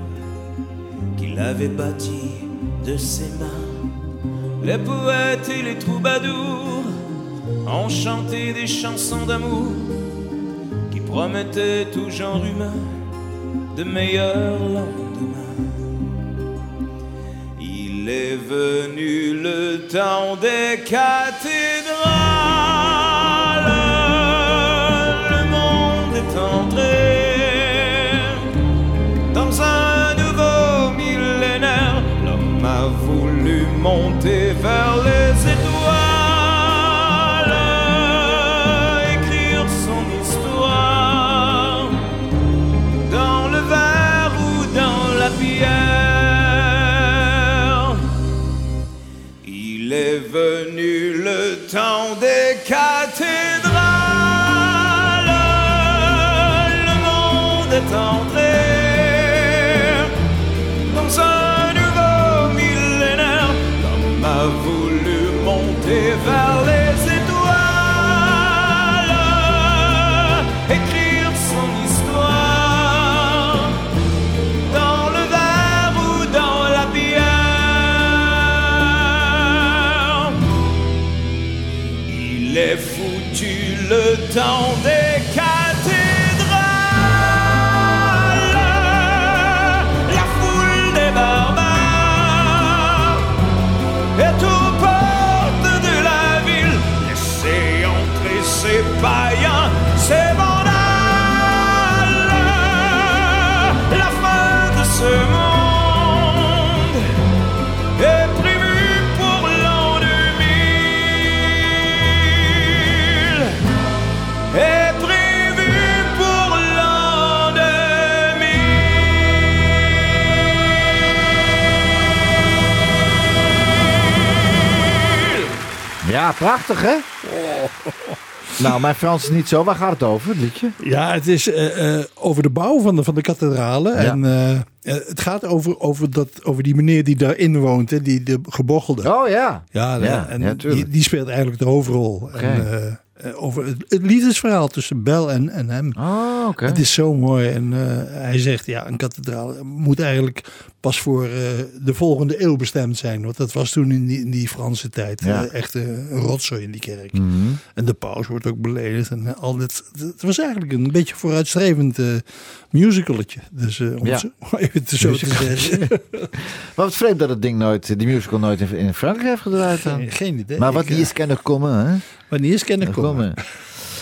qu'il avait bâties de ses mains. Les poètes et les troubadours ont chanté des chansons d'amour qui promettaient tout genre humain de meilleurs lendemains. Il est venu le temps des cathédrales. Le monde est entré dans un nouveau millénaire. L'homme a voulu monter vers les étoiles, Est venu le temps des cathédrales. Le prachtig hè? Nou, mijn Frans is niet zo. Waar gaat het over, het liedje? Ja, het is eh, eh, over de bouw van de, van de kathedralen. En eh, het gaat over, over, dat, over die meneer die daarin woont, hè, die de gebochelde. Oh ja. Ja, Ja, en ja, die, die speelt eigenlijk de hoofdrol. En, eh, over het, het liefdesverhaal tussen Bel en, en hem. Oh, oké. Het is zo mooi. En eh, hij zegt, ja, een kathedraal moet eigenlijk pas voor eh, de volgende eeuw bestemd zijn. Want dat was toen in die, in die Franse tijd Ja. eh, echt eh, een rotzooi in die kerk. Mhm. En de paus wordt ook beledigd. En eh, al dit, het was eigenlijk een beetje vooruitstrevend eh musicaletje. Dus eh, om Ja. het zo, even te zo te zeggen. Maar wat vreemd dat het ding nooit, die musical nooit in, in Frankrijk heeft gedraaid dan. Geen, geen idee. Maar wat eh, is kan nog komen, hè? Wanneer is kennen komen. komen.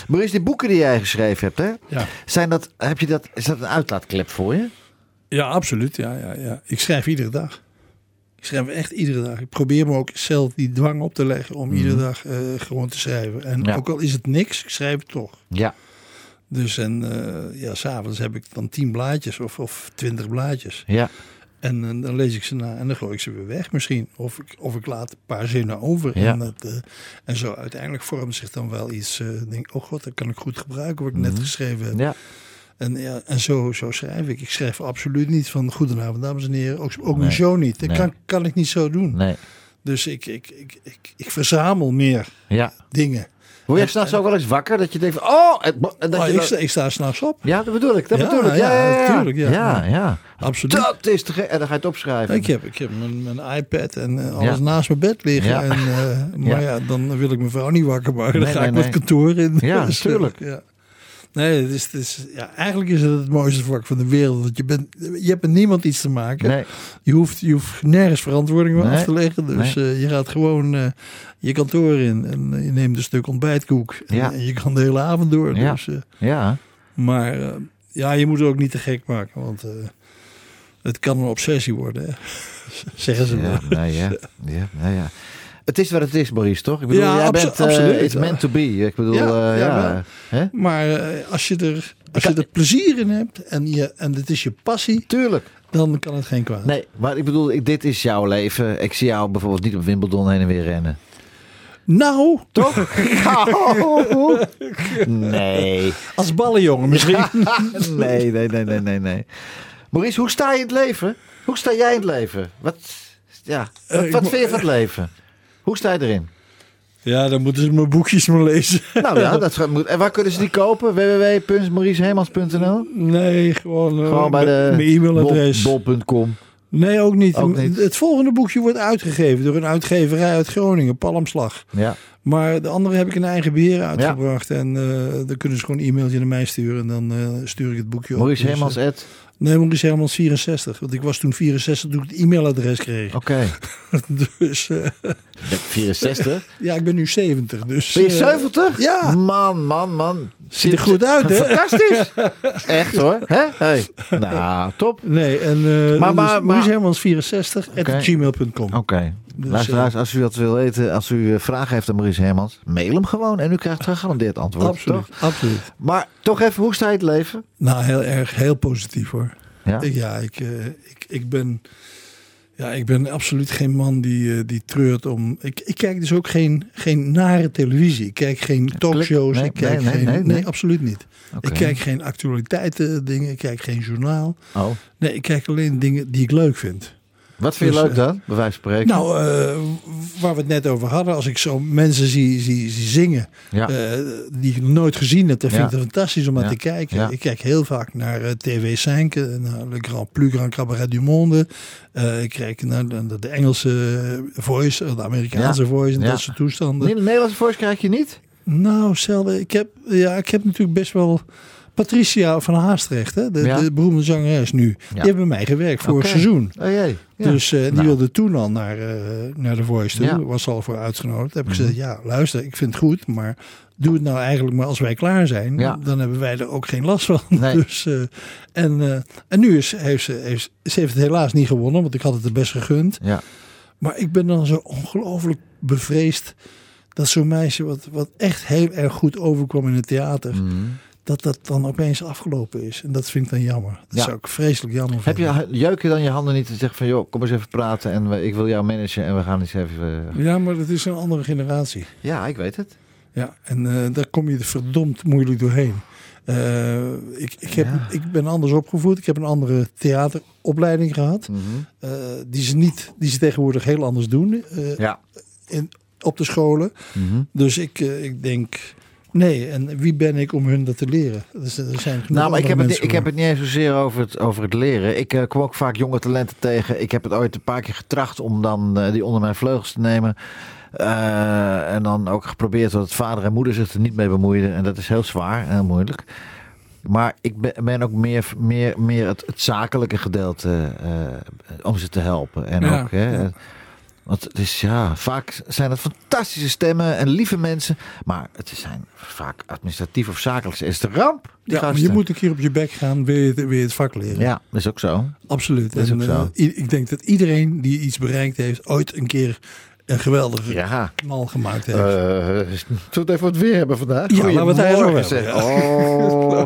Maurice, die boeken die jij geschreven hebt, hè? Ja. Zijn dat, heb je dat, is dat een uitlaatklep voor je? ja, absoluut. Ja, ja, ja. Ik schrijf iedere dag. Ik schrijf echt iedere dag. Ik probeer me ook zelf die dwang op te leggen om iedere dag eh, gewoon te schrijven. En Mhm. Ja. ook al is het niks, ik schrijf het toch. Ja. Dus en uh, ja, s'avonds heb ik dan tien blaadjes of, of twintig blaadjes. Ja. En uh, dan lees ik ze na en dan gooi ik ze weer weg misschien. Of ik, of ik laat een paar zinnen over. Ja. En, dat, uh, en zo uiteindelijk vormt zich dan wel iets. Uh, denk, oh god, dat kan ik goed gebruiken wat ik net geschreven heb. Ja. En, ja, en zo, zo schrijf ik. Ik schrijf absoluut niet van goedenavond dames en heren. Ook, ook nee. mijn show niet. Dat Nee. kan, kan ik niet zo doen. Nee. Dus ik, ik, ik, ik, ik verzamel meer Ja. dingen. Word je s'nachts ook wel eens wakker dat je denkt van, oh, en dat Oh, je ik, sta, ik sta s'nachts op. ja, dat bedoel ik, dat Ja, bedoel ik. Ja, ja, ja, ja, natuurlijk, ja. ja, ja. Absoluut. Dat is te. En dan ga je het opschrijven. Ik heb, ik heb mijn, mijn iPad en eh, alles naast mijn bed liggen. En, eh, maar ja. dan wil ik mijn vrouw niet wakker maken. Dan Nee, ga nee, ik nee. met kantoor in. Ja, Dus, tuurlijk. Ja. Nee, het is, het is, ja, eigenlijk is het het mooiste vak van de wereld. Want je, bent, je hebt met niemand iets te maken. Nee. Je, hoeft, je hoeft nergens verantwoording Nee. af te leggen. Dus eh, je gaat gewoon eh, je kantoor in. En eh, je neemt een stuk ontbijtkoek. En, Ja. en je kan de hele avond door. Ja. Dus, Ja. maar ja, je moet het ook niet te gek maken. Want het kan een obsessie worden. Hè? Zeggen ze. Ja, nou ja, ja, nou ja. Het is wat het is, Maurice, toch? Ik bedoel, Ja, jij abso- bent, eh, absoluut. it's meant to be. Ik bedoel, Ja, ja, ja? Maar eh, als je er, als je er plezier in hebt en, je, en het is je passie, Tuurlijk. dan kan het geen kwaad. Nee, maar ik bedoel, ik, dit is jouw leven. Ik zie jou bijvoorbeeld niet op Wimbledon heen en weer rennen. Nou, Toch? nee. als ballenjongen misschien. nee, nee, nee, nee, nee, nee. Maurice, hoe sta je in het leven? Hoe sta jij in het leven? Wat, ja, wat, Eh, vind je van het leven? Hoe sta je erin? Ja, dan moeten ze mijn boekjes maar lezen. Nou ja, dat moet. En waar kunnen ze die kopen? www.mauriceheemans.nl Nee, gewoon, eh, Gewoon bij mijn- de mijn e-mailadres. bol- bol.com. Nee, ook niet. Ook niet. Het volgende boekje wordt uitgegeven door een uitgeverij uit Groningen, Palmslag. Ja. Maar de andere heb ik in eigen beheer uitgebracht. En eh, dan kunnen ze gewoon een e-mailtje naar mij sturen. En dan eh, stuur ik het boekje op. Maurice Dus, Heemans, Ed. Nee, Maurice Hermans 64. Want ik was toen 64 toen ik het e-mailadres kreeg. Oké. Dus eh, Je bent 64. ja, ik ben nu 70. Dus, Ben je eh, 70? ja. Man, man, man. Ziet er goed uit, hè? Fantastisch. Echt hoor. Hè? Hey. Nou, top. Nee, en uh, Maar- maar- maar- Hermans 64 Oké. at gmail.com. Oké. Dus, Luisteraars, als u dat wil weten, als u eh, vragen heeft aan Maurice Hermans, mail hem gewoon en u krijgt gegarandeerd antwoord. Absoluut, Toch? absoluut. Maar toch even, hoe sta je het leven? Nou, heel erg, heel positief hoor. Ja? Ja, ik, eh, ik, ik ben... Ja, ik ben absoluut geen man die, eh, die treurt om. Ik, ik kijk dus ook geen, geen nare televisie. Ik kijk geen talkshows. Nee, ik kijk nee, geen, nee, nee, nee. absoluut niet. Ik kijk geen actualiteiten dingen. Ik kijk geen journaal. Oh. Nee, ik kijk alleen dingen die ik leuk vind. Wat vind je Dus, leuk eh, dan, bij wijze van spreken? Nou, eh, waar we het net over hadden. Als ik zo mensen zie, zie, zie zingen. ja. eh, die ik nog nooit gezien heb. Dan vind ik het fantastisch om naar te kijken. Ik kijk heel vaak naar TV 5. eh, Naar Le Grand Plus Grand Cabaret du Monde. Ik kijk naar de, de Engelse voice. De Amerikaanse voice. En dat soort toestanden. Nee, de Nederlandse voice krijg je niet? Nou, zelden. Ik heb, ja, ik heb natuurlijk best wel... Patricia van Haastrecht, hè, de, Ja. de beroemde zangeres nu. Die heeft bij mij gewerkt voor een seizoen. Oh jee. Ja. Dus eh, die Nou. wilde toen al naar, eh, naar de Voice toe. Mhm. Was al voor uitgenodigd. Heb ik gezegd, ja, luister, ik vind het goed. Maar doe het nou eigenlijk maar als wij klaar zijn. Dan hebben wij er ook geen last van. Nee. Dus, eh, en, en nu is, heeft ze, heeft, ze heeft het helaas niet gewonnen. Want ik had het er best gegund. Ja. Maar ik ben dan zo ongelooflijk bevreesd. Dat zo'n meisje wat, wat echt heel erg goed overkwam in het theater. Mhm. Dat dat dan opeens afgelopen is. En dat vind ik dan jammer. Dat Ja. zou ik vreselijk jammer Heb vinden. je jeuk je dan je handen niet te zeggen van joh, kom eens even praten en we- ik wil jou managen en we gaan eens even. Ja, maar dat is een andere generatie. Ja, ik weet het. Ja, en eh, daar kom je er verdomd moeilijk doorheen. Eh, ik, ik, heb, Ja. ik ben anders opgevoed. Ik heb een andere theateropleiding gehad. Mhm. eh, die, ze niet, die ze tegenwoordig heel anders doen Ja. in, op de scholen. Mhm. Dus ik, ik denk, nee, en wie ben ik om hun dat te leren? Dus, er zijn genoeg Nou, maar ik heb, het, ik heb het niet eens zozeer over het, over het leren. Ik eh, kwam ook vaak jonge talenten tegen. Ik heb het ooit een paar keer getracht om dan eh, die onder mijn vleugels te nemen. Eh, en dan ook geprobeerd dat vader en moeder zich er niet mee bemoeiden. En dat is heel zwaar en heel moeilijk. Maar ik ben, ben ook meer, meer, meer het, het zakelijke gedeelte om ze te helpen. En Ja, ook, hè, ja. Want het is ja, vaak zijn het fantastische stemmen en lieve mensen. Maar het zijn vaak administratief of zakelijk. Is de ramp. Die Ja, maar je moet een keer op je bek gaan, wil je, het- wil je het vak leren. Ja, dat is ook zo. Absoluut. Dat is En, ook zo. eh, i- ik denk dat iedereen die iets bereikt heeft, ooit een keer een geweldige Ja. knal gemaakt heeft. Uh, het even wat weer hebben vandaag? Ja, laten we het daar eens over Goedemorgen, hebben, zeg. Oh.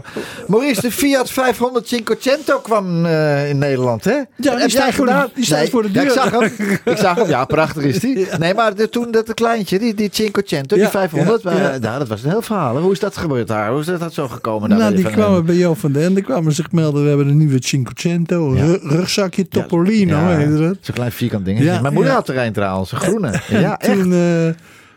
Maurice, de Fiat 500 Cinquecento kwam eh, in Nederland, hè? die Heb jij staat voor de- gedaan? die staat voor de ja, deur. ik zag hem. Ik zag hem. Ja, prachtig is die. Nee, maar de, toen dat kleintje, die, die Cinquecento, die Ja, 500, ja, maar, ja. nou, dat was een heel verhaal. Hoe is dat gebeurd daar? Hoe is dat zo gekomen? daar nou, die kwamen bij jou van den Ende, kwamen zich melden. We hebben een nieuwe Cinquecento, Ja. ru- rugzakje Topolino, Ja, heette dat. Zo'n klein vierkant dingetje. Ja, Mijn moeder ja. had er een trouwens, een groene. Ja, En echt. toen, eh,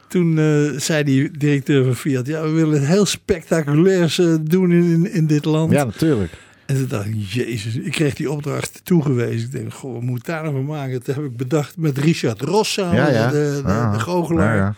toen eh, zei die directeur van Fiat, ja, we willen het heel spectaculairs eh, doen in, in, in dit land. Ja, natuurlijk. En toen dacht ik, jezus, ik kreeg die opdracht toegewezen. Ik denk, goh, wat moet ik daar nou van maken? Dat heb ik bedacht met Richard Ross samen, Ja, ja. de, de, de goochelaar. Ja, ja.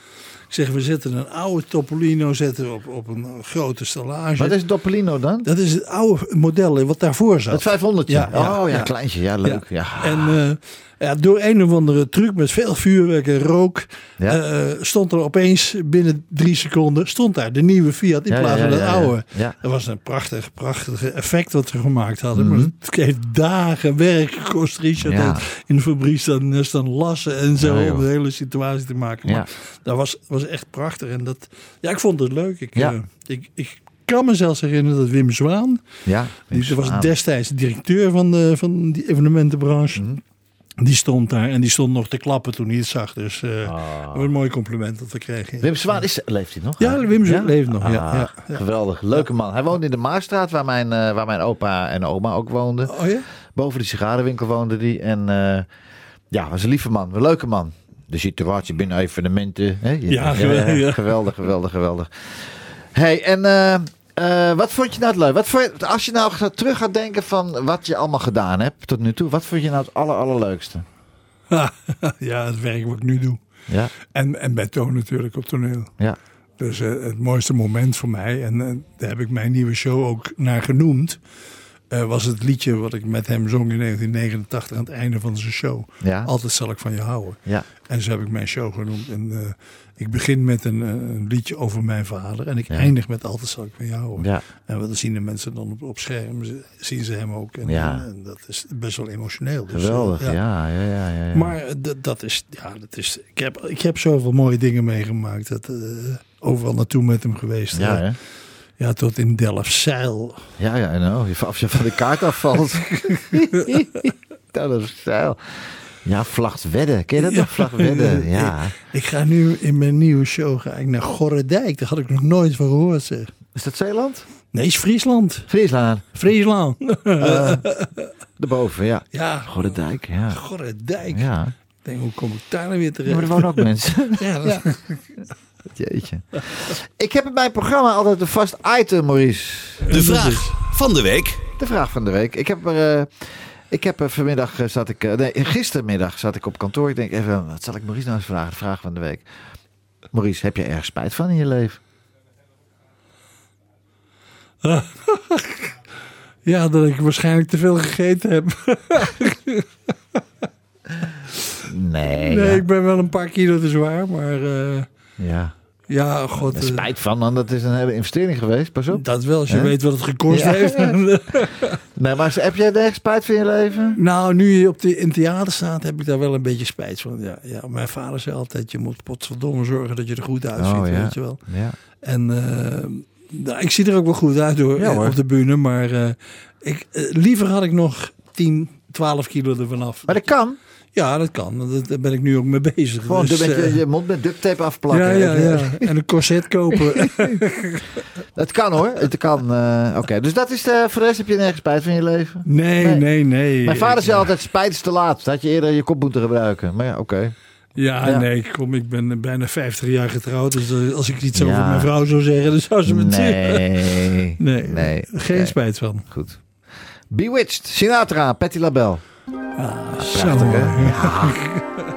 Ik zeg, we zetten een oude Topolino zetten we op, op een grote stellage. Wat is Doppelino dan? Dat is het oude model wat daarvoor zat. Het 500 Ja, ja, oh ja, kleintje. Ja, leuk. Ja. En ja, door een of andere truc met veel vuurwerk en rook... Ja. eh, stond er opeens binnen drie seconden... stond daar de nieuwe Fiat in Ja, plaats van de oude. Ja. Dat was een prachtig, prachtig effect wat ze gemaakt hadden. Mhm. Maar het heeft dagen werk gekost, Richard. In de fabriek staan, staan lassen en zo om de hele situatie te maken. Maar Ja. dat was, was echt prachtig. En dat, ja, ik vond het leuk. Ik, eh, ik, ik kan me zelfs herinneren dat Wim Zwaan... Ja. Die was destijds directeur van, de, van die evenementenbranche. Mhm. Die stond daar en die stond nog te klappen toen hij het zag. Dus Ah. wat een mooi compliment dat we kregen. Wim Zwaan, is, leeft hij nog? Ja, Wim Zwaan leeft nog, ja, Ah, ja, ja. Geweldig, leuke man. Hij woonde in de Maasstraat, waar mijn, eh, waar mijn opa en oma ook woonden. Oh ja? Boven die sigarenwinkel woonde die. En eh, ja, was een lieve man, een leuke man. De situatie binnen evenementen. Hè? Ja, geweldig, ja. geweldig, geweldig, geweldig. hey, en eh, wat vond je nou het leuk? Wat vond je, als je nou terug gaat denken van wat je allemaal gedaan hebt tot nu toe. Wat vond je nou het aller, allerleukste? ja, het werk wat ik nu doe. Ja, En, en bij Toon natuurlijk op toneel. ja, Dus eh, het mooiste moment voor mij, en eh, daar heb ik mijn nieuwe show ook naar genoemd, eh, was het liedje wat ik met hem zong in 1989 aan het einde van zijn show. ja, Altijd zal ik van je houden. ja. En zo heb ik mijn show genoemd. En eh, ik begin met een, eh, een liedje over mijn vader. En ik Ja. eindig met Altijd zal ik van jou houden. ja. En wat zien de mensen dan op, op scherm, zien ze hem ook. En, Ja. en dat is best wel emotioneel. Dus, Geweldig, ja, ja, ja. ja, ja. Maar dat, is, ja, dat is, ik heb, ik heb zoveel mooie dingen meegemaakt. Dat, overal naartoe met hem geweest. ja, hè? Ja, tot in Delfzijl. Ja, ja, nou, als je van de kaart afvalt. dat is stijl. Ja, Vlachtwedde. Ken je dat nog? Vlachtwedde, ja. Ik ga nu in mijn nieuwe show ga ik naar Gorredijk. Daar had ik nog nooit van gehoord, zeg. Is dat Zeeland? Nee, is Friesland. Friesland. Friesland. Daarboven, ja. ja, Goddendijk, ja. Gorredijk. Ja. Ik denk, hoe kom ik daar nou weer Ja, terecht? maar er wonen ook mensen. Ja, Jeetje. Ik heb in mijn programma altijd een vast item, Maurice. De vraag van de week. De vraag van de week. Ik heb er, eh, ik heb vanmiddag eh, zat ik, eh, nee, gistermiddag zat ik op kantoor. Ik denk even, wat zal ik Maurice nou eens vragen? De vraag van de week. Maurice, heb je erg spijt van in je leven? ja, dat ik waarschijnlijk te veel gegeten heb. Nee. Nee, ja. ik ben wel een paar kilo te zwaar, maar eh, ja. ja, god. Er eh, spijt van, man. Dat is een hele investering geweest. Pas op. dat wel, als je weet wat het gekost Ja. heeft. Nee, maar heb jij erg spijt van je leven? nou, nu je op de, in theater staat, heb ik daar wel een beetje spijt van. Ja, ja, mijn vader zei altijd, je moet potverdomme zorgen dat je er goed uitziet, Oh, ja. weet je wel. Ja. En eh, nou, ik zie er ook wel goed uit Ja, hoor. op de bühne. Maar eh, ik, liever had ik nog 10, 12 kilo ervan af. Maar dat kan. Ja, dat kan. Daar ben ik nu ook mee bezig. Gewoon Dus, met je, eh, je mond met duct tape afplakken. ja, ja, ja. En een corset kopen. Het kan hoor. Het kan. eh, Oké, dus dat is de, voor de rest heb je nergens spijt van je leven. Nee, Nee. nee, nee. Mijn vader zei altijd, spijt is te laat. Dat had je eerder je kop moeten gebruiken. Maar ja, oké. Ja, Ja. nee, kom, ik ben bijna 50 jaar getrouwd. Dus eh, als ik iets Ja. over mijn vrouw zou zeggen, dan zou ze me Nee. Nee, Nee. geen spijt van. Goed. Bewitched, Sinatra, Patti LaBelle. Zo. Prachtig, hè? She's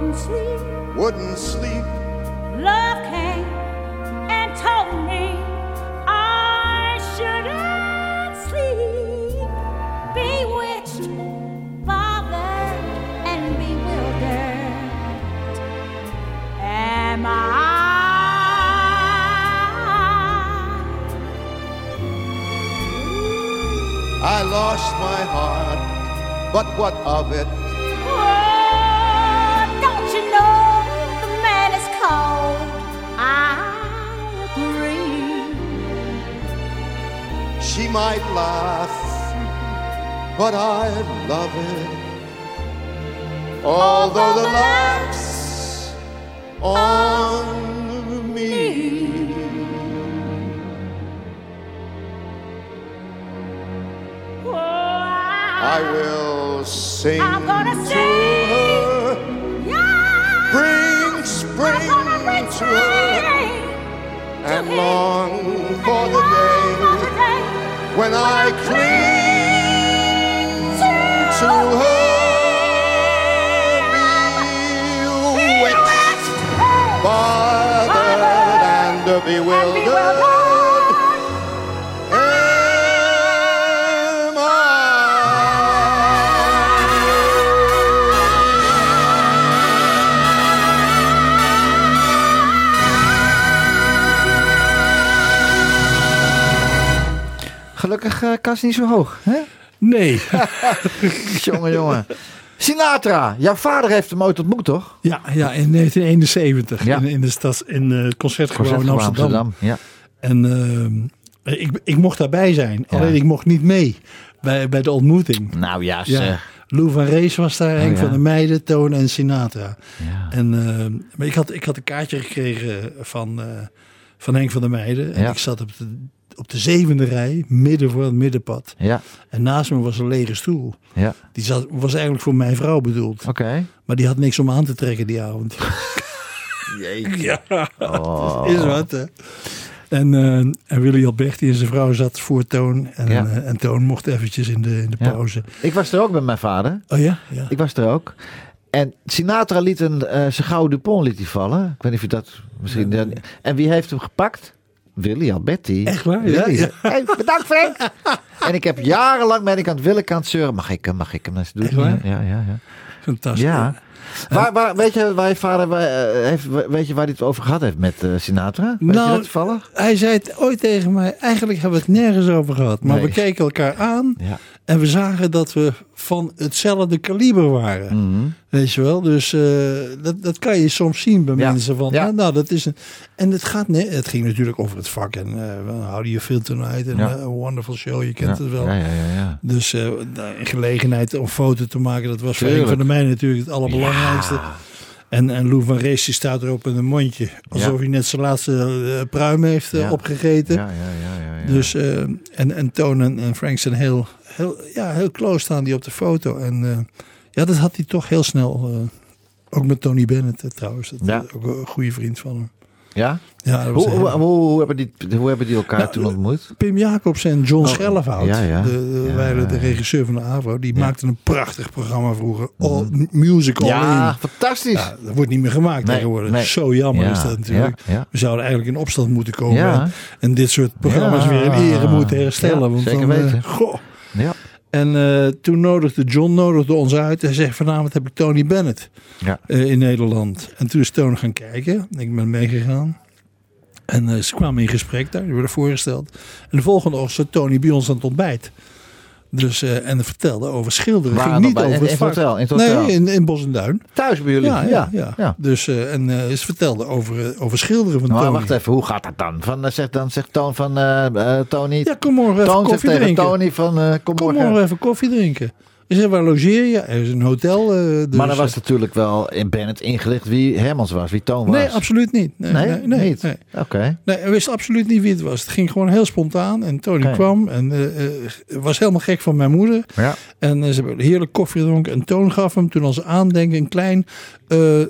wouldn't sleep. wouldn't sleep. Love came and told me I shouldn't sleep. Bewitched, bothered, and bewildered. Am I? I lost my heart, but what of it? She might laugh, but I love it. Although the laughs on me. I will sing I'm gonna to sing. her, Yeah. bring spring bring to her, and long for the For the day day when I cling to her. Bewitched, bothered, and bewildered Gelukkig eh, kan ze niet zo hoog. Hè? Nee. jongen, jongen. Sinatra, jouw vader heeft hem ooit ontmoet, toch? ja, ja, in 1971 Ja. in, in, de stad, in eh, het concertgebouw in Amsterdam. Ja. En ehm, ik, ik mocht daarbij zijn. Alleen ik mocht niet mee bij, bij de ontmoeting. Nou ja, Ja. Lou van Rees was daar, Henk ja. van der Meijden, Toon en Sinatra. Ja. En, maar ik had, ik had een kaartje gekregen van, eh, van Henk van der Meijden. En Ja. ik zat op de, op de zevende rij, midden voor het middenpad. Ja, En naast me was een lege stoel. ja. Die zat, was eigenlijk voor mijn vrouw bedoeld. Oké. Maar die had niks om aan te trekken die avond. Ja, Oh. is wat hè. En, eh, en Willy Alberti en zijn vrouw zat voor Toon. En, Ja. eh, en Toon mocht eventjes in de, in de Ja. pauze. Ik was er ook met mijn vader. Oh ja? Ja. Ik was er ook. En Sinatra liet een, eh zijn gouden Dupont liet hij vallen. Ik weet niet of je dat misschien... En wie heeft hem gepakt? Willy Alberti. Echt waar? Ja, Willy. ja. Hey, bedankt Frank. en ik heb jarenlang ben ik aan het Willekant zeuren. Mag ik hem, mag ik hem? Dat doe ik Echt waar? niet. Ja, ja, ja. Fantastisch. ja. Waar, waar, weet je waar je vader waar, eh, heeft, weet je waar hij het over gehad heeft met eh, Sinatra? Weet Nou, je dat toevallig? Hij zei het ooit tegen mij. Eigenlijk hebben we het nergens over gehad. Maar Nee. we keken elkaar aan. Ja. En we zagen dat we van hetzelfde kaliber waren. Mhm. Weet je wel? Dus eh, dat, dat kan je soms zien bij Ja. mensen. Van, Ja. nou, nou, dat is een, en het, gaat, nee, het ging natuurlijk over het vak. En uh, how do you feel tonight? En Ja. eh, wonderful show, je kent het wel. Ja, ja, ja. ja. Dus eh, een gelegenheid om foto te maken, dat was voor een van de mij natuurlijk het allerbelangrijkste. En, en Lou van Rees die staat erop in een mondje. Alsof hij net zijn laatste eh, pruim heeft eh, opgegeten. Ja, ja, ja, ja, ja. Dus, eh, en, en Toon en, en Frank zijn heel, heel, ja, heel close staan die op de foto. En eh, ja, dat had hij toch heel snel. eh, ook met Tony Bennett eh, trouwens. Dat, Ja. Ook een goede vriend van hem. ja? Ja, Hoe, hebben die, hoe hebben die elkaar Nou, toen ontmoet? Pim Jacobs en John Oh, Schellevoud, ja, ja. De, de, Ja, waren de ja. regisseur van de AVRO, die Ja. Mhm. maakten een prachtig programma vroeger. All, Music All Ja, In. fantastisch. Ja, dat wordt niet meer gemaakt Nee, tegenwoordig. nee. Zo jammer Ja, is dat natuurlijk. ja, ja. We zouden eigenlijk in opstand moeten komen. Ja. En, en dit soort programma's Ja. weer in ere moeten herstellen. Ja, want zeker dan, weten. goh. En eh, toen nodigde John nodigde ons uit. Hij zegt vanavond heb ik Tony Bennett Ja. eh, in Nederland. En toen is Tony gaan kijken. Ik ben meegegaan. En eh, ze kwamen in gesprek daar. Die werden voorgesteld. En de volgende ochtend zat Tony bij ons aan het ontbijt. Dus, eh, en vertelde over schilderen. Waar Ging niet bij? over In- het in vak. hotel, in het hotel? Nee, in, in Bos en Duin. Thuis bij jullie? Ja, ja, ja. ja. Dus, eh, en eh, ze vertelde over, over schilderen van Maar Tony. wacht even, hoe gaat dat dan? Van, zegt, dan zegt Toon van Tony. Ja, kom morgen even Toon zegt koffie tegen drinken. Tony van kom, Kom morgen even koffie drinken. Ze zei, waar logeer je? Er is een hotel. eh, dus, maar dan was eh, natuurlijk wel in Bennett ingelicht wie Hermans was, wie Toon was. Nee, absoluut niet. Nee, Nee, nee, nee, niet? nee. Oké. Nee, hij wist absoluut niet wie het was. Het ging gewoon heel spontaan. En Tony kwam en eh, was helemaal gek van mijn moeder. Ja. En ze hebben heerlijk koffie gedronken. En Toon gaf hem toen als aandenken een klein eh, eh,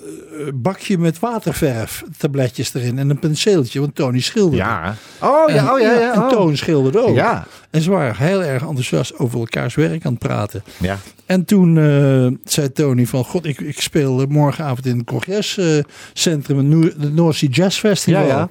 bakje met waterverf. Tabletjes erin en een penseeltje. Want Tony schilderde. Ja. Oh En, ja, oh ja, ja. En oh. Toon schilderde ook. Ja. En ze waren heel erg enthousiast over elkaars werk aan het praten. Ja. En toen eh, zei Tony van... God, ik, ik speel morgenavond in het congrescentrum... het North Sea Jazz Festival. Ja, ja.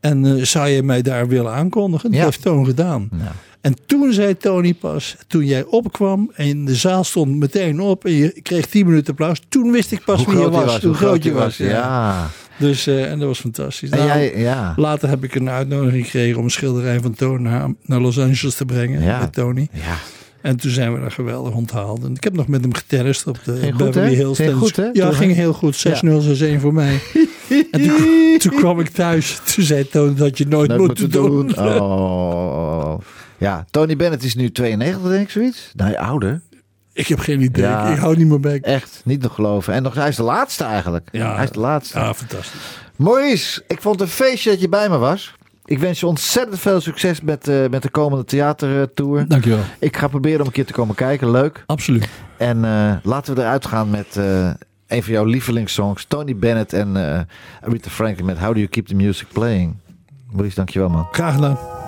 En zou je mij daar willen aankondigen? Dat Ja. heeft Toon gedaan. Nou. En toen zei Tony pas... Toen jij opkwam en de zaal stond meteen op... en je kreeg 10 minuten applaus... toen wist ik pas wie je was. was, Hoe groot je was. Ja. Ja. Dus, eh, en dat was fantastisch. Nou, jij, ja. Later heb ik een uitnodiging gekregen... om een schilderij van Toon naar, naar Los Angeles te brengen. Ja. Met Tony. Ja. En toen zijn we daar geweldig onthaald. En ik heb nog met hem getennist op de Ging Beverly? Hills. Ging goed, hè? Ja, Toen, ging heel goed. 6-0, 6-1 voor mij. en toen, toen kwam ik thuis. Toen zei Toon dat je nooit moet doen. Oh. Ja, Tony Bennett is nu 92, denk ik, zoiets. Nee, ouder. Ik heb geen idee. Ja. Ik hou niet meer bij. Echt, niet nog geloven. En nog, hij is de laatste eigenlijk. Ja. Hij is de laatste. Ja, fantastisch. Maurice, ik vond het een feestje dat je bij me was. Ik wens je ontzettend veel succes met, eh, met de komende theatertour. Dankjewel. Ik ga proberen om een keer te komen kijken. Leuk. Absoluut. En eh, laten we eruit gaan met eh, een van jouw lievelingssongs. Tony Bennett en Aretha Franklin met How Do You Keep the Music Playing. Maurice, dankjewel man. Graag gedaan.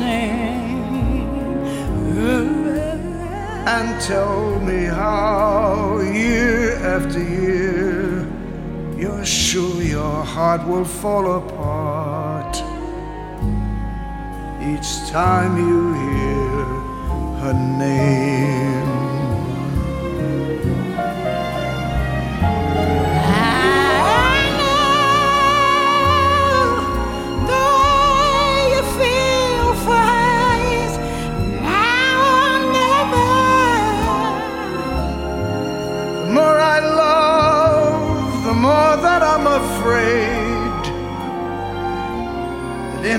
Same? and tell me how year after year you're sure your heart will fall apart each time you hear her name.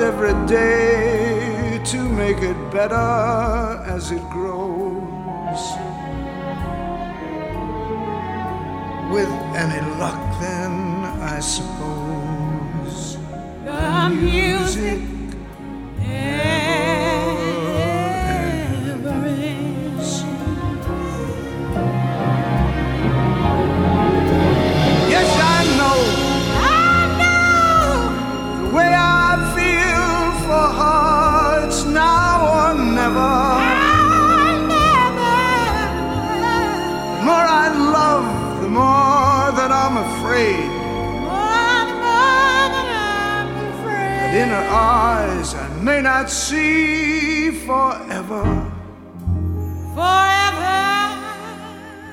every day to make it better as it grows. With any luck, then I suppose The music that I'm afraid. That in her eyes I may not see forever, Forever,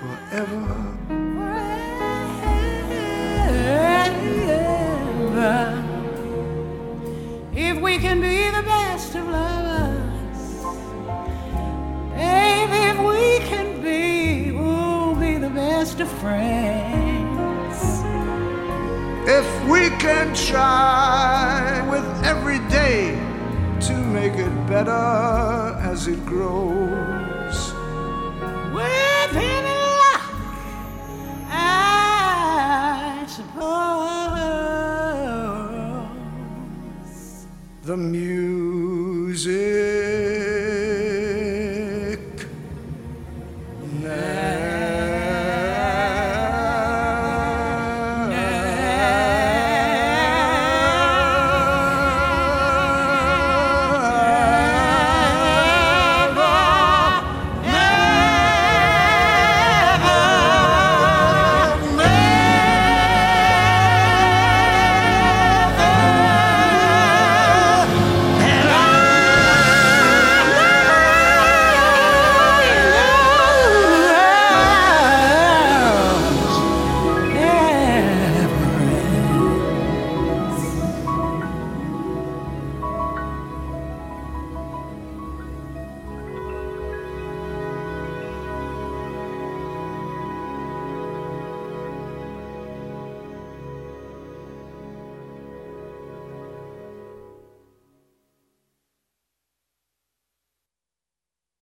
forever. forever. If we can be the best of lovers, baby, if we can be, we'll be the best of friends. If we can try with every day to make it better as it grows. With any luck, I suppose. The music